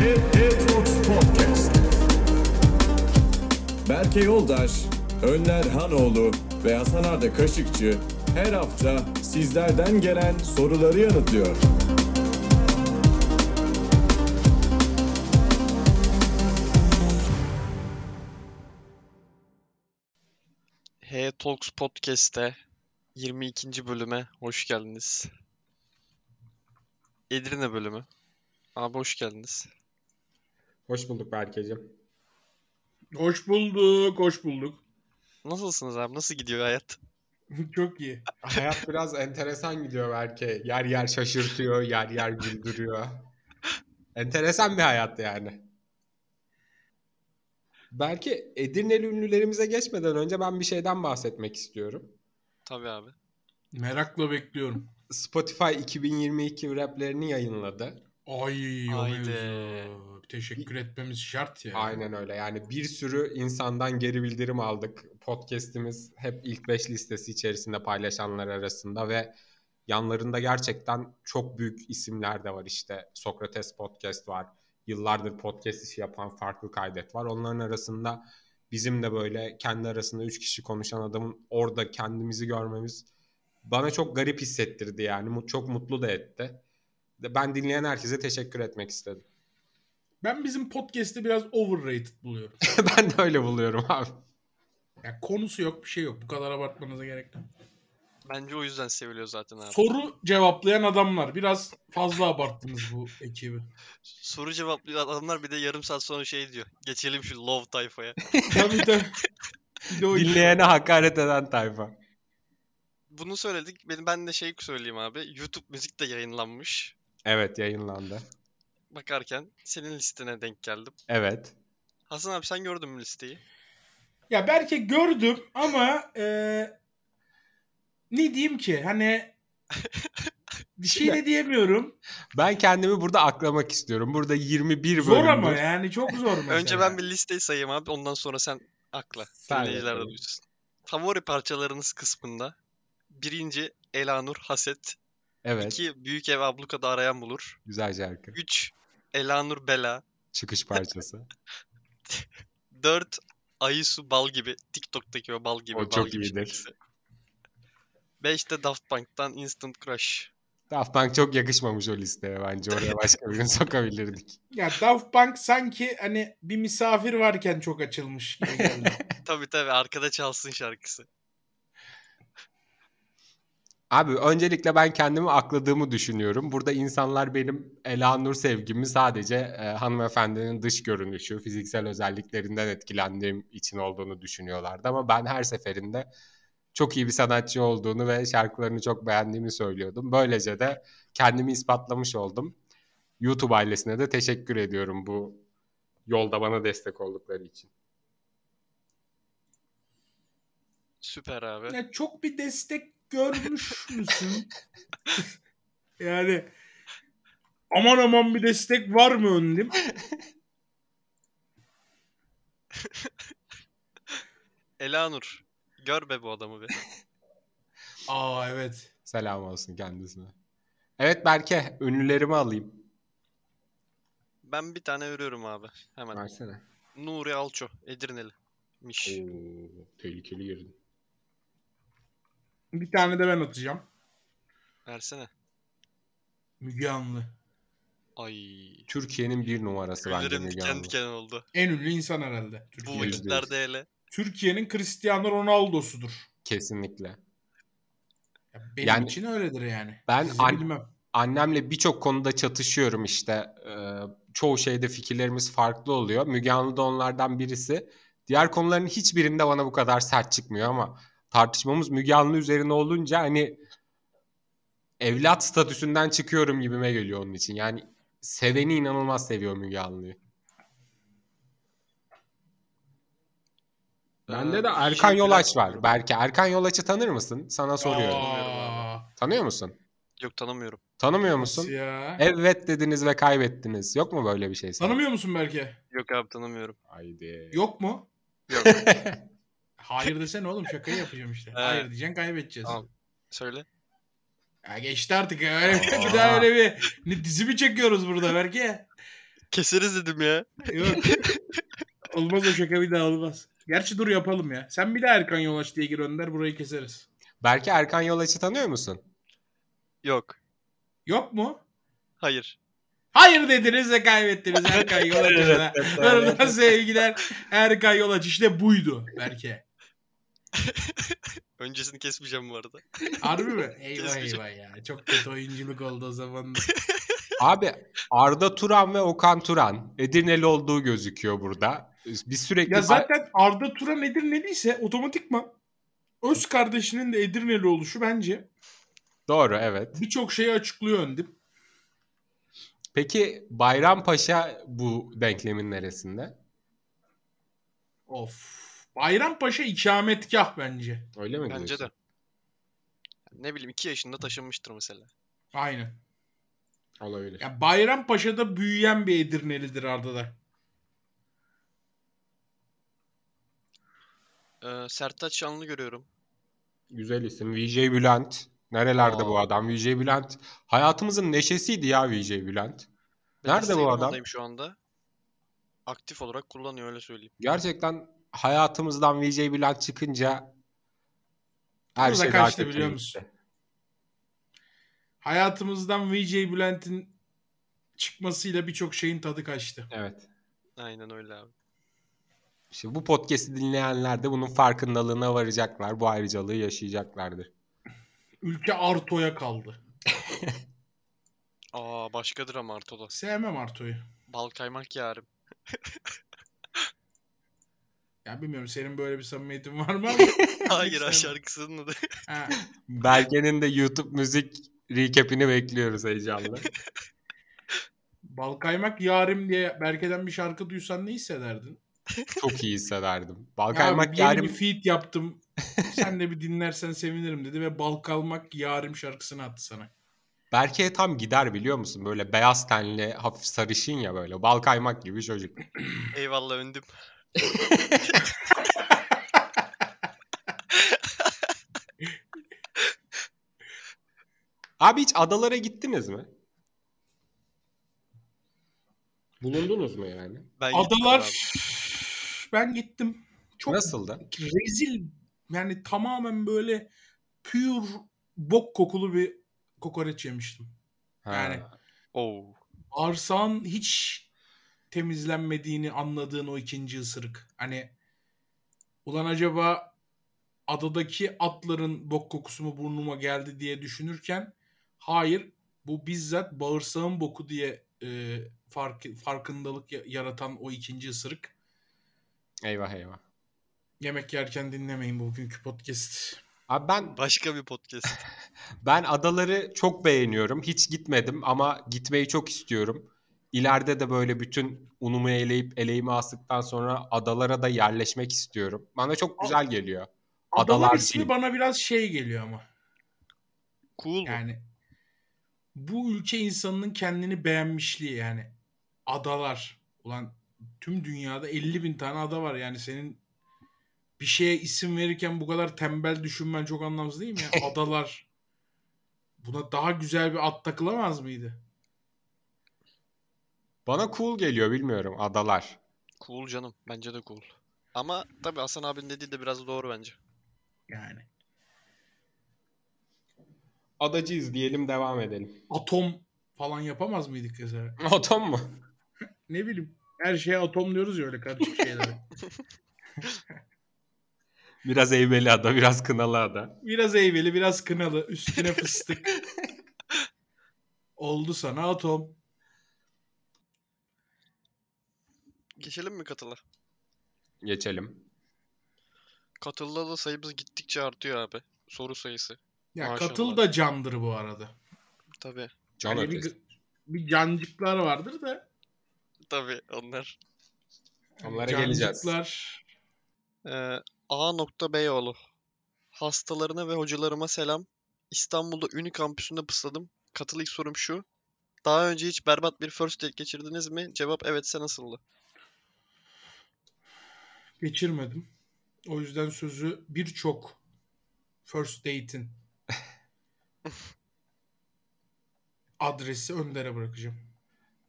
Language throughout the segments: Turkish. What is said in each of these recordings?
Head, Head Talks Podcast. Berke Yoldaş, Önler Hanoğlu ve Hasan Arda Kaşıkçı her hafta sizlerden gelen soruları yanıtlıyor. H Talks Podcast'te 22. bölüme hoş geldiniz. Edirne bölümü. Abi hoş geldiniz. Hoş bulduk Berkeciğim. Hoş bulduk, hoş bulduk. Nasılsınız abi? Nasıl gidiyor hayat? Çok iyi. Hayat biraz enteresan gidiyor Berke. Yer yer şaşırtıyor, yer yer güldürüyor. Enteresan bir hayat yani. Belki Edirneli ünlülerimize geçmeden önce ben bir şeyden bahsetmek istiyorum. Tabii abi. Merakla bekliyorum. Spotify 2022 raplerini yayınladı. Ay Haydi. Teşekkür etmemiz şart ya. Aynen öyle. Yani bir sürü insandan geri bildirim aldık. Podcast'imiz hep ilk 5 listesi içerisinde paylaşanlar arasında ve yanlarında gerçekten çok büyük isimler de var işte. Sokrates Podcast var. Yıllardır podcast işi yapan farklı kaydet var. Onların arasında bizim de böyle kendi arasında 3 kişi konuşan adamın orada kendimizi görmemiz bana çok garip hissettirdi yani. Çok mutlu da etti. Ben dinleyen herkese teşekkür etmek istedim. Ben bizim podcast'i biraz overrated buluyorum. ben de öyle buluyorum abi. Yani konusu yok, bir şey yok. Bu kadar abartmanıza gerek yok. Bence o yüzden seviliyor zaten abi. Soru cevaplayan adamlar. Biraz fazla abarttınız bu ekibi. Soru cevaplıyor adamlar bir de yarım saat sonra şey diyor. Geçelim şu love tayfaya. tabii tabii. Dinleyene hakaret eden tayfa. Bunu söyledik. Benim ben de şey söyleyeyim abi. YouTube müzik de yayınlanmış. Evet yayınlandı. Bakarken senin listene denk geldim. Evet. Hasan abi sen gördün mü listeyi? Ya belki gördüm ama e, ne diyeyim ki? Hani bir şey de diyemiyorum. Ben kendimi burada aklamak istiyorum. Burada 21 Zor bölümdür. ama yani çok zor mesela. Önce ben bir listeyi sayayım abi. Ondan sonra sen akla. Dinleyiciler de duysun. Favori parçalarınız kısmında birinci Elanur Haset. Evet. İki Büyük Ev Abluka'da arayan bulur. Güzel şarkı. Üç Elanur Bela. Çıkış parçası. Dört Ayısu Bal gibi. TikTok'taki o bal gibi. O bal çok gibi iyidir. şarkısı. Beş de Daft Punk'tan Instant Crush. Daft Punk çok yakışmamış o listeye bence. Oraya başka birini sokabilirdik. Ya Daft Punk sanki hani bir misafir varken çok açılmış gibi geldi. Tabii tabii arkada çalsın şarkısı. Abi öncelikle ben kendimi akladığımı düşünüyorum. Burada insanlar benim Elanur sevgimi sadece e, hanımefendinin dış görünüşü, fiziksel özelliklerinden etkilendiğim için olduğunu düşünüyorlardı. Ama ben her seferinde çok iyi bir sanatçı olduğunu ve şarkılarını çok beğendiğimi söylüyordum. Böylece de kendimi ispatlamış oldum. YouTube ailesine de teşekkür ediyorum bu yolda bana destek oldukları için. Süper abi. ya çok bir destek görmüş müsün? yani aman aman bir destek var mı önüm? Elanur. Gör be bu adamı be. Aa evet. Selam olsun kendisine. Evet Berke, ünlülerimi alayım. Ben bir tane örüyorum abi. Hemen. Versene. Nuri Alço. Edirneli. Miş. Oo, tehlikeli girdin. Bir tane de ben atacağım. Versene. Müge Anlı. Ay. Türkiye'nin bir numarası bence Müge diken Anlı. diken oldu. En ünlü insan herhalde. Bu vakitlerde hele. Türkiye'nin Cristiano Ronaldo'sudur. Kesinlikle. Ya benim Yani- için öyledir yani. Ben Sizi an- bilmem. Annemle birçok konuda çatışıyorum işte. Ee, çoğu şeyde fikirlerimiz farklı oluyor. Müge Anlı da onlardan birisi. Diğer konuların hiçbirinde bana bu kadar sert çıkmıyor ama tartışmamız Müge Anlı üzerine olunca hani evlat statüsünden çıkıyorum gibime geliyor onun için. Yani seveni inanılmaz seviyor Müge Anlı'yı. Bende de Erkan şey Yolaç var. Belki Erkan Yolaç'ı tanır mısın? Sana soruyorum. Aa, Tanıyor musun? Yok tanımıyorum. Tanımıyor nasıl musun? ya? Evet dediniz ve kaybettiniz. Yok mu böyle bir şey? sana? Tanımıyor musun Berke? Yok abi tanımıyorum. Haydi. Yok mu? Yok. Hayır desene oğlum şakayı yapacağım işte. Hayır diyeceksin kaybedeceğiz. Tamam. Söyle. Ya geçti artık ya. Öyle bir, bir daha öyle bir ne dizi mi çekiyoruz burada Berke? Keseriz dedim ya. Yok. olmaz o şaka bir daha olmaz. Gerçi dur yapalım ya. Sen bir de Erkan Yolaç diye gir Önder burayı keseriz. Belki Erkan Yolaç'ı tanıyor musun? Yok. Yok mu? Hayır. Hayır dediniz ve kaybettiniz Erkan Yolaç'a. Buradan sevgiler Erkan Yolaç işte buydu belki. Öncesini kesmeyeceğim bu arada. Harbi mi? Eyvah eyvah ya. Çok kötü oyunculuk oldu o zaman. Abi Arda Turan ve Okan Turan Edirneli olduğu gözüküyor burada. Biz sürekli Ya zaten Arda Turan Edirne'liyse otomatikman öz kardeşinin de Edirneli oluşu bence Doğru evet. birçok şeyi açıklıyor öndim. Peki Bayrampaşa bu denklemin neresinde? Of. Bayrampaşa ikametgah bence. Öyle mi Bence diyorsun? de. Ne bileyim 2 yaşında taşınmıştır mesela. Aynen. Olabilir. Ya Bayrampaşa'da büyüyen bir Edirnelidir Arda da. Ee, Sertaç Şanlı görüyorum. Güzel isim. VJ Bülent. Nerelerde bu Aa. adam? VJ Bülent. Hayatımızın neşesiydi ya VJ Bülent. Ben Nerede bu adam? Şu anda. Aktif olarak kullanıyor öyle söyleyeyim. Gerçekten hayatımızdan VJ Bülent çıkınca her Burada şey kaçtı biliyor gitti. musun? Hayatımızdan VJ Bülent'in çıkmasıyla birçok şeyin tadı kaçtı. Evet. Aynen öyle abi. İşte bu podcast'i dinleyenler de bunun farkındalığına varacaklar. Bu ayrıcalığı yaşayacaklardır. Ülke Arto'ya kaldı. Aa başkadır ama Arto'da. Sevmem Arto'yu. Bal kaymak yarim. Ya bilmiyorum senin böyle bir samimiyetin var mı? Hayır ha şarkısının adı. Ha. Belge'nin de YouTube müzik recap'ini bekliyoruz heyecanla. Bal kaymak yarim diye Berke'den bir şarkı duysan ne hissederdin? Çok iyi hissederdim. Ya Balkaymak yeni yarim bir feat yaptım. Sen de bir dinlersen sevinirim dedi ve bal kalmak yarim şarkısını attı sana. Berke'ye tam gider biliyor musun? Böyle beyaz tenli, hafif sarışın ya böyle. Bal kaymak gibi çocuk. Eyvallah öndüm. Abi hiç adalara gittiniz mi? Bulundunuz mu yani? Ben Adalar ben gittim. Çok Nasıldı? rezil yani tamamen böyle pure bok kokulu bir kokoreç yemiştim. Ha. Yani Oo. Arsağın hiç temizlenmediğini anladığın o ikinci ısırık. Hani ulan acaba adadaki atların bok kokusu mu burnuma geldi diye düşünürken hayır bu bizzat bağırsağın boku diye e, fark, farkındalık ya- yaratan o ikinci ısırık. Eyvah eyvah. Yemek yerken dinlemeyin bugünkü podcast. Abi ben Başka bir podcast. ben adaları çok beğeniyorum. Hiç gitmedim ama gitmeyi çok istiyorum. İleride de böyle bütün unumu eleyip eleğimi astıktan sonra adalara da yerleşmek istiyorum. Bana çok güzel geliyor. Adalar, Adalar ismi değil. bana biraz şey geliyor ama. Cool? Yani bu ülke insanının kendini beğenmişliği yani. Adalar. Ulan tüm dünyada 50 bin tane ada var. Yani senin bir şeye isim verirken bu kadar tembel düşünmen çok anlamsız değil mi ya? Adalar. Buna daha güzel bir ad takılamaz mıydı? Bana cool geliyor bilmiyorum adalar. Cool canım. Bence de cool. Ama tabii Hasan abinin dediği de biraz doğru bence. Yani. Adacıyız diyelim devam edelim. Atom falan yapamaz mıydık mesela? Atom mu? Ne bileyim. Her şeye atom diyoruz ya öyle karışık şeylere. Biraz Eymeli ada, biraz Kınalı ada. Biraz eyveli, biraz kınalı, üstüne fıstık. Oldu sana atom. Geçelim mi katıla? Geçelim. Katılda da sayımız gittikçe artıyor abi. Soru sayısı. Ya Maşallah. katıl da candır bu arada. Tabii. Can Hani bir, ötesi. bir cancıklar vardır da. Tabii onlar. Onlara geleceğiz. Cancıklar. Ee, A. Beyoğlu. Hastalarına ve hocalarıma selam. İstanbul'da Ünü kampüsünde pısladım. Katıl ilk sorum şu. Daha önce hiç berbat bir first date geçirdiniz mi? Cevap evetse nasıldı? Geçirmedim. O yüzden sözü birçok first date'in adresi Önder'e bırakacağım.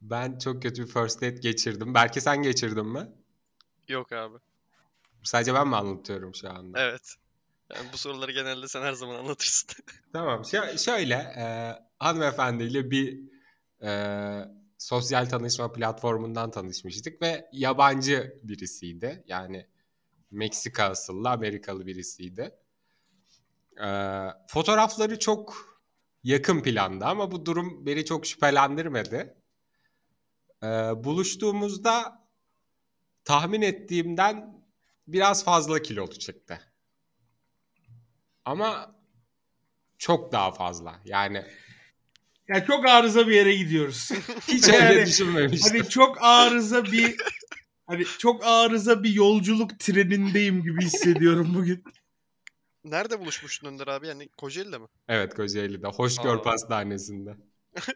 Ben çok kötü bir first date geçirdim. Belki sen geçirdin mi? Yok abi. Sadece ben mi anlatıyorum şu anda? Evet. Yani bu soruları genelde sen her zaman anlatırsın. Tamam. Şö- şöyle e, hanımefendiyle bir e, sosyal tanışma platformundan tanışmıştık ve yabancı birisiydi. Yani Meksika asıllı Amerikalı birisiydi. E, fotoğrafları çok yakın planda ama bu durum beni çok şüphelendirmedi. E, buluştuğumuzda tahmin ettiğimden biraz fazla kilolu çıktı. Ama çok daha fazla. Yani Ya çok arıza bir yere gidiyoruz. hiç Yani öyle düşünmemiştim. hani çok arıza bir hani çok arıza bir yolculuk trenindeyim gibi hissediyorum bugün. Nerede buluşmuştun Önder abi? Yani Kocaeli'de mi? Evet Kocaeli'de. Hoşgör Aa. Pastanesi'nde.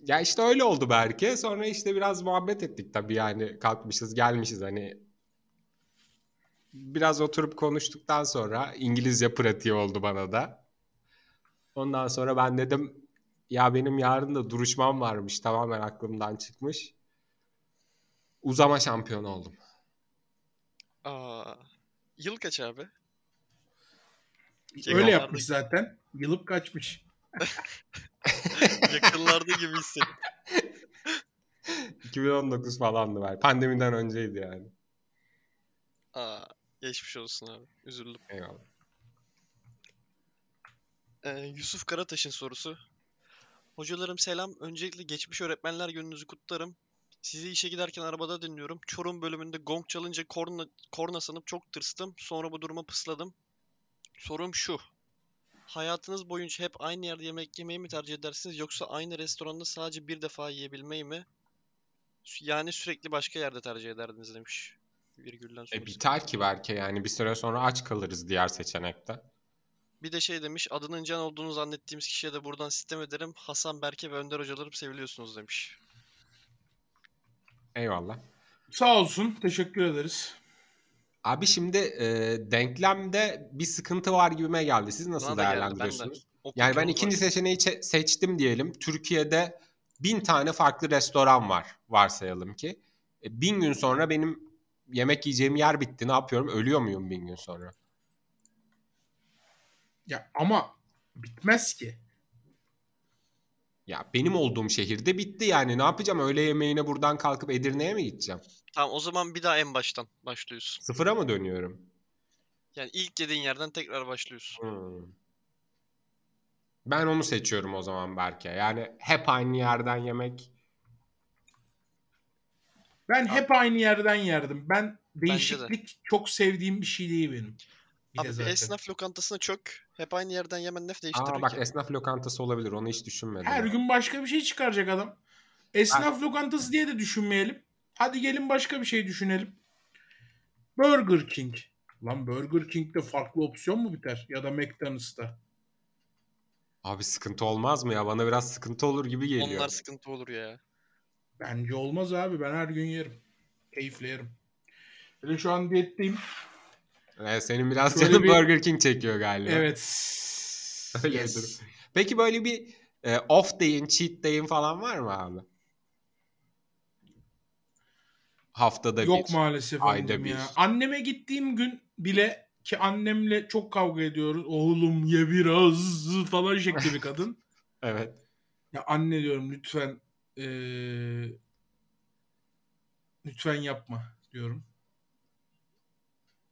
ya işte öyle oldu belki. Sonra işte biraz muhabbet ettik tabii yani kalkmışız gelmişiz hani biraz oturup konuştuktan sonra İngilizce pratiği oldu bana da. Ondan sonra ben dedim ya benim yarın da duruşmam varmış tamamen aklımdan çıkmış. Uzama şampiyonu oldum. Aa, yıl kaç abi? Öyle yapmış zaten. Yılıp kaçmış. Yakınlarda gibi hissettim. 2019 falandı belki. Pandemiden önceydi yani. Aa, geçmiş olsun abi. Üzüldüm. Eyvallah. Ee, Yusuf Karataş'ın sorusu. Hocalarım selam. Öncelikle geçmiş öğretmenler gününüzü kutlarım. Sizi işe giderken arabada dinliyorum. Çorum bölümünde gong çalınca korna, korna sanıp çok tırstım. Sonra bu duruma pısladım. Sorum şu. Hayatınız boyunca hep aynı yerde yemek yemeyi mi tercih edersiniz yoksa aynı restoranda sadece bir defa yiyebilmeyi mi? Yani sürekli başka yerde tercih ederdiniz demiş. Virgülden E sorusu. biter ki belki yani bir süre sonra aç kalırız diğer seçenekte. Bir de şey demiş, adının Can olduğunu zannettiğimiz kişiye de buradan sistem ederim. Hasan, Berke ve Önder hocalarım seviliyorsunuz demiş. Eyvallah. Sağ olsun. Teşekkür ederiz. Abi şimdi e, denklemde bir sıkıntı var gibime geldi. Siz nasıl Bana da geldi, ben de. değerlendiriyorsunuz? O Yani ben ikinci var. seçeneği çe- seçtim diyelim. Türkiye'de bin tane farklı restoran var varsayalım ki. E, bin gün sonra benim yemek yiyeceğim yer bitti. Ne yapıyorum? Ölüyor muyum bin gün sonra? Ya ama bitmez ki. Ya benim olduğum şehirde bitti yani. Ne yapacağım? Öğle yemeğine buradan kalkıp Edirne'ye mi gideceğim? Tamam o zaman bir daha en baştan başlıyorsun. Sıfıra mı dönüyorum? Yani ilk yediğin yerden tekrar başlıyorsun. Hmm. Ben onu seçiyorum o zaman Berke. Yani hep aynı yerden yemek. Ben hep aynı yerden yerdim. Ben de. değişiklik çok sevdiğim bir şey değil benim. Bir Abi de zaten. esnaf lokantasına çök. Hep aynı yerden yemen ne değiştirir Aa bak ki? esnaf lokantası olabilir. Onu hiç düşünmedim. Her gün başka bir şey çıkaracak adam. Esnaf lokantası diye de düşünmeyelim. Hadi gelin başka bir şey düşünelim. Burger King. Lan Burger King'de farklı opsiyon mu biter? Ya da McDonald's'ta. Abi sıkıntı olmaz mı ya? Bana biraz sıkıntı olur gibi geliyor. Onlar sıkıntı olur ya. Bence olmaz abi. Ben her gün yerim. Keyifle yerim. Hele şu an diyetteyim. Ee, senin biraz canın bir- Burger King çekiyor galiba. Evet. Öyle Yes. durum. Peki böyle bir e, off day'in, cheat day'in falan var mı abi? Haftada Yok bir. maalesef ayda bir. ya. Anneme gittiğim gün bile ki annemle çok kavga ediyoruz. Oğlum ye biraz falan şekli bir kadın. Evet. Ya anne diyorum lütfen eee, lütfen yapma diyorum.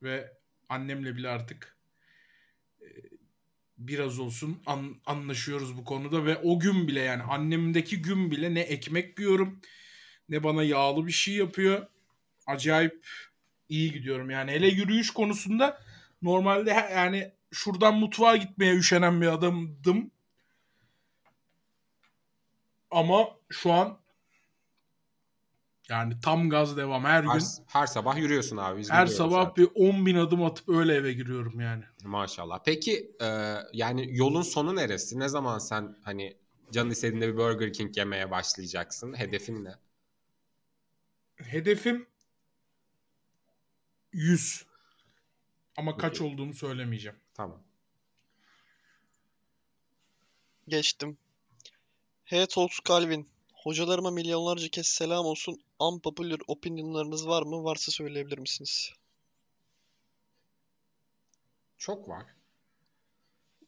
Ve annemle bile artık eee, biraz olsun an- anlaşıyoruz bu konuda ve o gün bile yani annemdeki gün bile ne ekmek yiyorum ne bana yağlı bir şey yapıyor. Acayip iyi gidiyorum yani hele yürüyüş konusunda normalde yani şuradan mutfağa gitmeye üşenen bir adamdım. Ama şu an yani tam gaz devam her Her, gün. her sabah yürüyorsun abi. biz Her sabah zaten. bir 10 bin adım atıp öyle eve giriyorum yani. Maşallah. Peki e, yani yolun sonu neresi? Ne zaman sen hani canın istediğinde bir Burger King yemeye başlayacaksın? Hedefin ne? Hedefim 100. Ama kaç olduğunu söylemeyeceğim. Tamam. Geçtim. Hey Talks Calvin. Hocalarıma milyonlarca kez selam olsun. Unpopular opinionlarınız var mı? Varsa söyleyebilir misiniz? Çok var.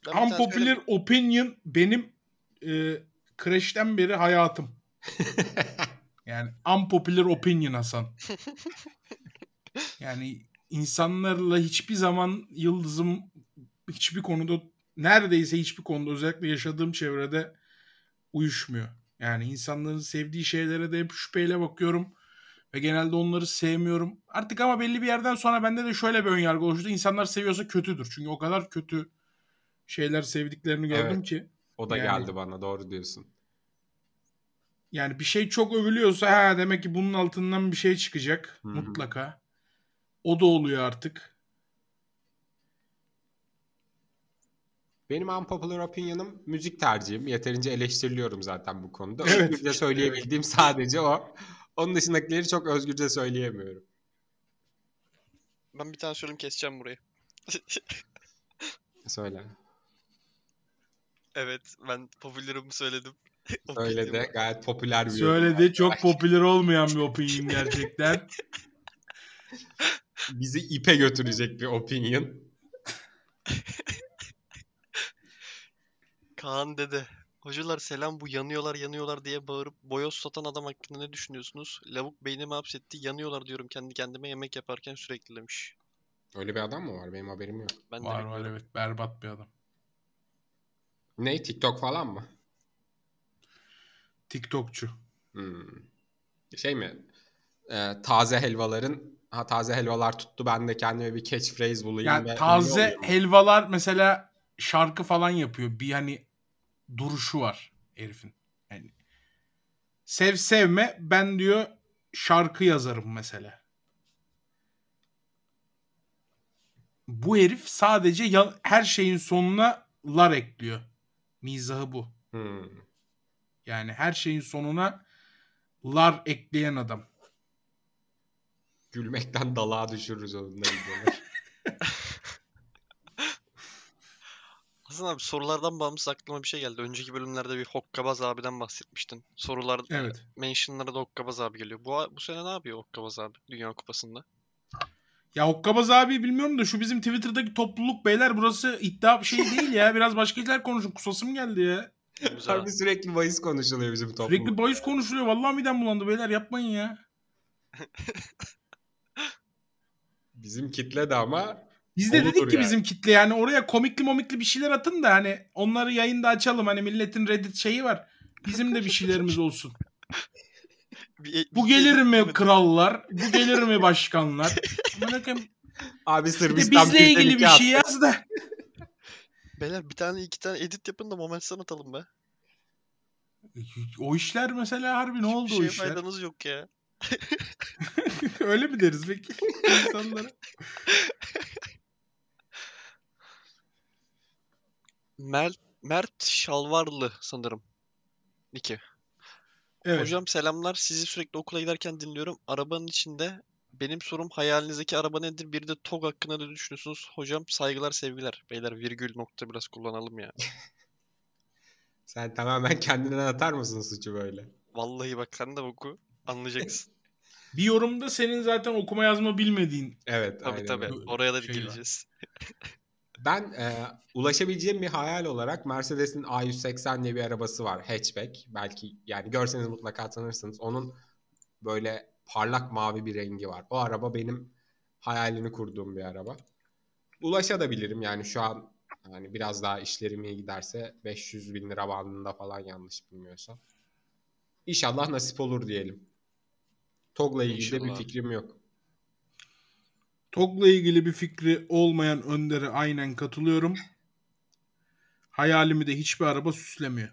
Ben Unpopular söyleyeyim. opinion benim e, Crash'ten beri hayatım. Yani unpopular opinion Hasan. Yani insanlarla hiçbir zaman yıldızım hiçbir konuda neredeyse hiçbir konuda özellikle yaşadığım çevrede uyuşmuyor. Yani insanların sevdiği şeylere de hep şüpheyle bakıyorum ve genelde onları sevmiyorum. Artık ama belli bir yerden sonra bende de şöyle bir önyargı oluştu. İnsanlar seviyorsa kötüdür. Çünkü o kadar kötü şeyler sevdiklerini gördüm Evet. ki. O da Yani- geldi bana doğru diyorsun. Yani bir şey çok övülüyorsa ha demek ki bunun altından bir şey çıkacak Hı hı. mutlaka. O da oluyor artık. Benim unpopular opinion'ım müzik tercihim. Yeterince eleştiriliyorum zaten bu konuda. Evet. Özgürce söyleyebildiğim sadece o. Onun dışındakileri çok özgürce söyleyemiyorum. Ben bir tane söyleyeyim keseceğim burayı. Söyle. Evet ben popülerimi söyledim. Öyle de Opinion'ımı. gayet popüler bir yorum. Söyledi çok popüler olmayan bir opinion gerçekten. Bizi ipe götürecek bir opinion. Kaan dede. Hocalar selam bu yanıyorlar yanıyorlar diye bağırıp boyoz satan adam hakkında ne düşünüyorsunuz? Lavuk beynimi hapsetti yanıyorlar diyorum kendi kendime yemek yaparken sürekli demiş. Öyle bir adam mı var? Benim haberim yok. Ben de var var bilmiyorum. evet berbat bir adam. Ne? TikTok falan mı? TikTokçu. Hmm. Şey mi? Ee, taze helvaların ha taze helvalar tuttu ben de kendime bir catchphrase bulayım Yani taze helvalar mesela şarkı falan yapıyor. Bir hani duruşu var herifin. Yani sev sevme ben diyor şarkı yazarım mesela. Bu herif sadece ya- her şeyin sonuna lar ekliyor. Mizahı bu. Hmm. Yani her şeyin sonuna lar ekleyen adam. Gülmekten dalağa düşürürüz videolar. Hasan abi sorulardan bağımsız aklıma bir şey geldi. Önceki bölümlerde bir Hokkabaz abiden bahsetmiştin. Sorular, Evet. mentionlara da Hokkabaz abi geliyor. Bu, bu sene ne yapıyor Hokkabaz abi Dünya Kupası'nda? Ya Okkabaz abi bilmiyorum da şu bizim Twitter'daki topluluk beyler burası iddia bir şey değil ya. Biraz başka şeyler konuşun. Kusasım geldi ya. Güzel. Harbi sürekli bahis konuşuluyor bizim toplumda. Sürekli boys konuşuluyor. Vallahi midem bulandı beyler yapmayın ya. Bizim kitle de ama Biz de Olur dedik ki yani. bizim kitle yani oraya komikli momikli bir şeyler atın da hani onları yayında açalım. Hani milletin Reddit şeyi var. Bizim de bir şeylerimiz olsun. Bir- Bu gelir mi krallar? Bu gelir mi başkanlar? Amına koyayım. abi Sırbistan bizle ilgili bir şey yaz da. Beyler bir tane iki tane edit yapın da Moments'tan atalım be. O işler mesela harbi ne oldu Bir o şeye işler? faydanız yok ya. Öyle mi deriz peki insanlara? Mert, Mert Şalvarlı sanırım. Niki. Evet. Hocam selamlar. Sizi sürekli okula giderken dinliyorum. Arabanın içinde benim sorum hayalinizdeki araba nedir? Bir de TOG hakkında ne düşünüyorsunuz? Hocam saygılar sevgiler. Beyler virgül nokta biraz kullanalım ya. Sen tamamen kendinden atar mısın suçu böyle? Vallahi bak sen de oku. Anlayacaksın. Bir yorumda senin zaten okuma yazma bilmediğin Evet. Tabii aynen tabii. Oraya da Şey var. geleceğiz. Ben e, ulaşabileceğim bir hayal olarak Mercedes'in A180 diye bir arabası var. Hatchback. Belki yani görseniz mutlaka tanırsınız. Onun böyle parlak mavi bir rengi var. O araba benim hayalini kurduğum bir araba. Ulaşabilirim yani şu an yani biraz daha işlerim iyi giderse 500 bin lira bandında falan yanlış bilmiyorsam. İnşallah nasip olur diyelim. TOG'la ilgili de bir fikrim yok. TOG'la ilgili bir fikri olmayan Önder'e aynen katılıyorum. Hayalimi de hiçbir araba süslemiyor.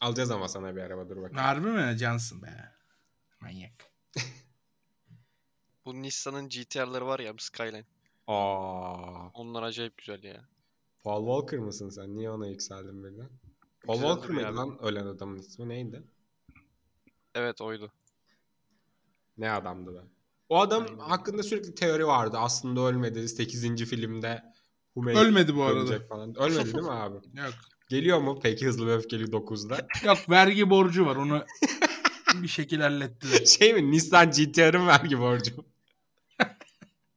Alacağız ama sana bir araba dur bakalım. Harbi mi? Cansın be. Manyak. Bu Nissan'ın GTR'ları var ya Skyline. Aa, Onlar acayip güzel ya. Paul Walker mısın sen? Niye ona yükseldin birden? Paul Güzel Walker mıydı lan ölen adamın ismi neydi? Evet oydu. Ne adamdı be? O adam Aynen. hakkında sürekli teori vardı. Aslında ölmedi. 8. filmde Humey Ölmedi bu arada. falan. Ölmedi değil mi abi? Yok. Geliyor mu peki Hızlı ve Öfkeli 9'da? Yok vergi borcu var onu bir şekilde hallettiler. şey mi Nissan GTR'ın vergi borcu.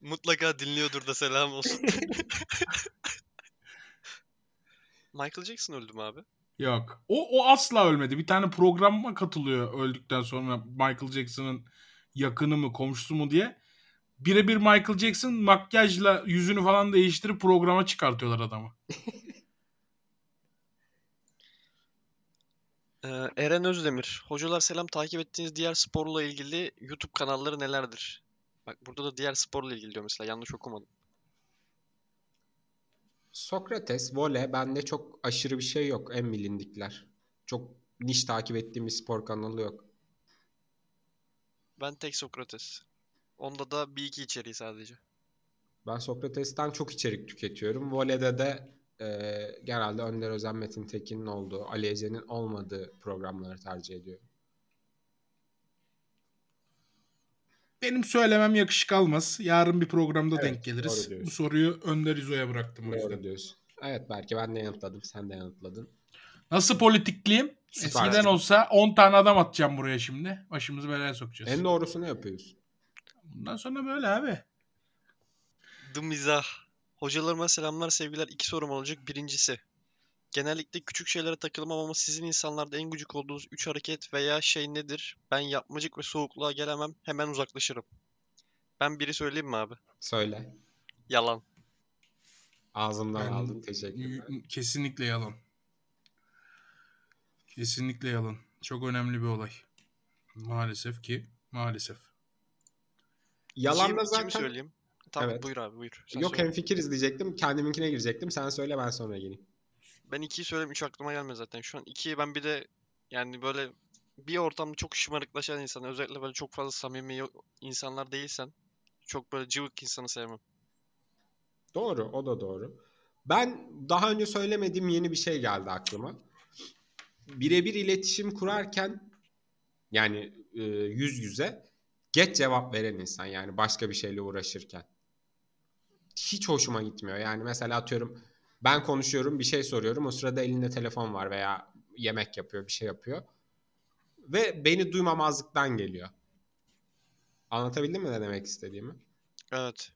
Mutlaka dinliyordur da selam olsun. Michael Jackson öldü mü abi? Yok. O, o asla ölmedi. Bir tane programa katılıyor öldükten sonra Michael Jackson'ın yakını mı komşusu mu diye. Birebir Michael Jackson makyajla yüzünü falan değiştirip programa çıkartıyorlar adamı. Ee, Eren Özdemir. Hocalar selam takip ettiğiniz diğer sporla ilgili YouTube kanalları nelerdir? Bak burada da diğer sporla ilgili diyor mesela yanlış okumadım. Sokrates, voley bende çok aşırı bir şey yok en bilindikler. Çok niş takip ettiğim bir spor kanalı yok. Ben tek Sokrates. Onda da bir iki içeriği sadece. Ben Sokrates'ten çok içerik tüketiyorum. Voley'de de e, genelde Önder Özen Metin Tekin'in olduğu, Ali Ece'nin olmadığı programları tercih ediyorum. Benim söylemem yakışık almaz. Yarın bir programda Evet, denk geliriz. Bu soruyu Önder İzo'ya bıraktım o yüzden. Doğru diyorsun. Evet belki ben de yanıtladım, sen de yanıtladın. Nasıl politikliyim? Süpersin. Eskiden olsa 10 tane adam atacağım buraya şimdi. Başımızı belaya sokacağız. En doğrusunu yapıyorsun. Bundan sonra böyle abi. The Mizah. Hocalarıma selamlar sevgiler. İki sorum olacak. Birincisi. Genellikle küçük şeylere takılmam ama sizin insanlarda en gıcık olduğunuz üç hareket veya şey nedir? Ben yapmacık ve soğukluğa gelemem. Hemen uzaklaşırım. Ben biri söyleyeyim mi abi? Söyle. Yalan. Ağzımdan Ben- aldın teşekkürler. Kesinlikle yalan. Kesinlikle yalan. Çok önemli bir olay. Maalesef ki maalesef. Yalan Kim- da zaten... söyleyeyim? Tamam Evet. buyur abi buyur. Sen Yok söyle. hemfikiriz diyecektim. Kendiminkine girecektim. Sen söyle ben sonra geleyim. Ben ikiyi söyleyeyim. Üç aklıma gelmedi zaten. Şu an ikiyi ben bir de yani böyle bir ortamda çok şımarıklaşan insan özellikle böyle çok fazla samimi insanlar değilsen çok böyle cıvık insanı sevmem. Doğru, o da doğru. Ben daha önce söylemediğim yeni bir şey geldi aklıma. Birebir iletişim kurarken yani e, yüz yüze geç cevap veren insan yani başka bir şeyle uğraşırken. Hiç hoşuma gitmiyor. Yani mesela atıyorum ben konuşuyorum bir şey soruyorum o sırada elinde telefon var veya yemek yapıyor bir şey yapıyor. Ve beni duymamazlıktan geliyor. Anlatabildim mi ne demek istediğimi? Evet.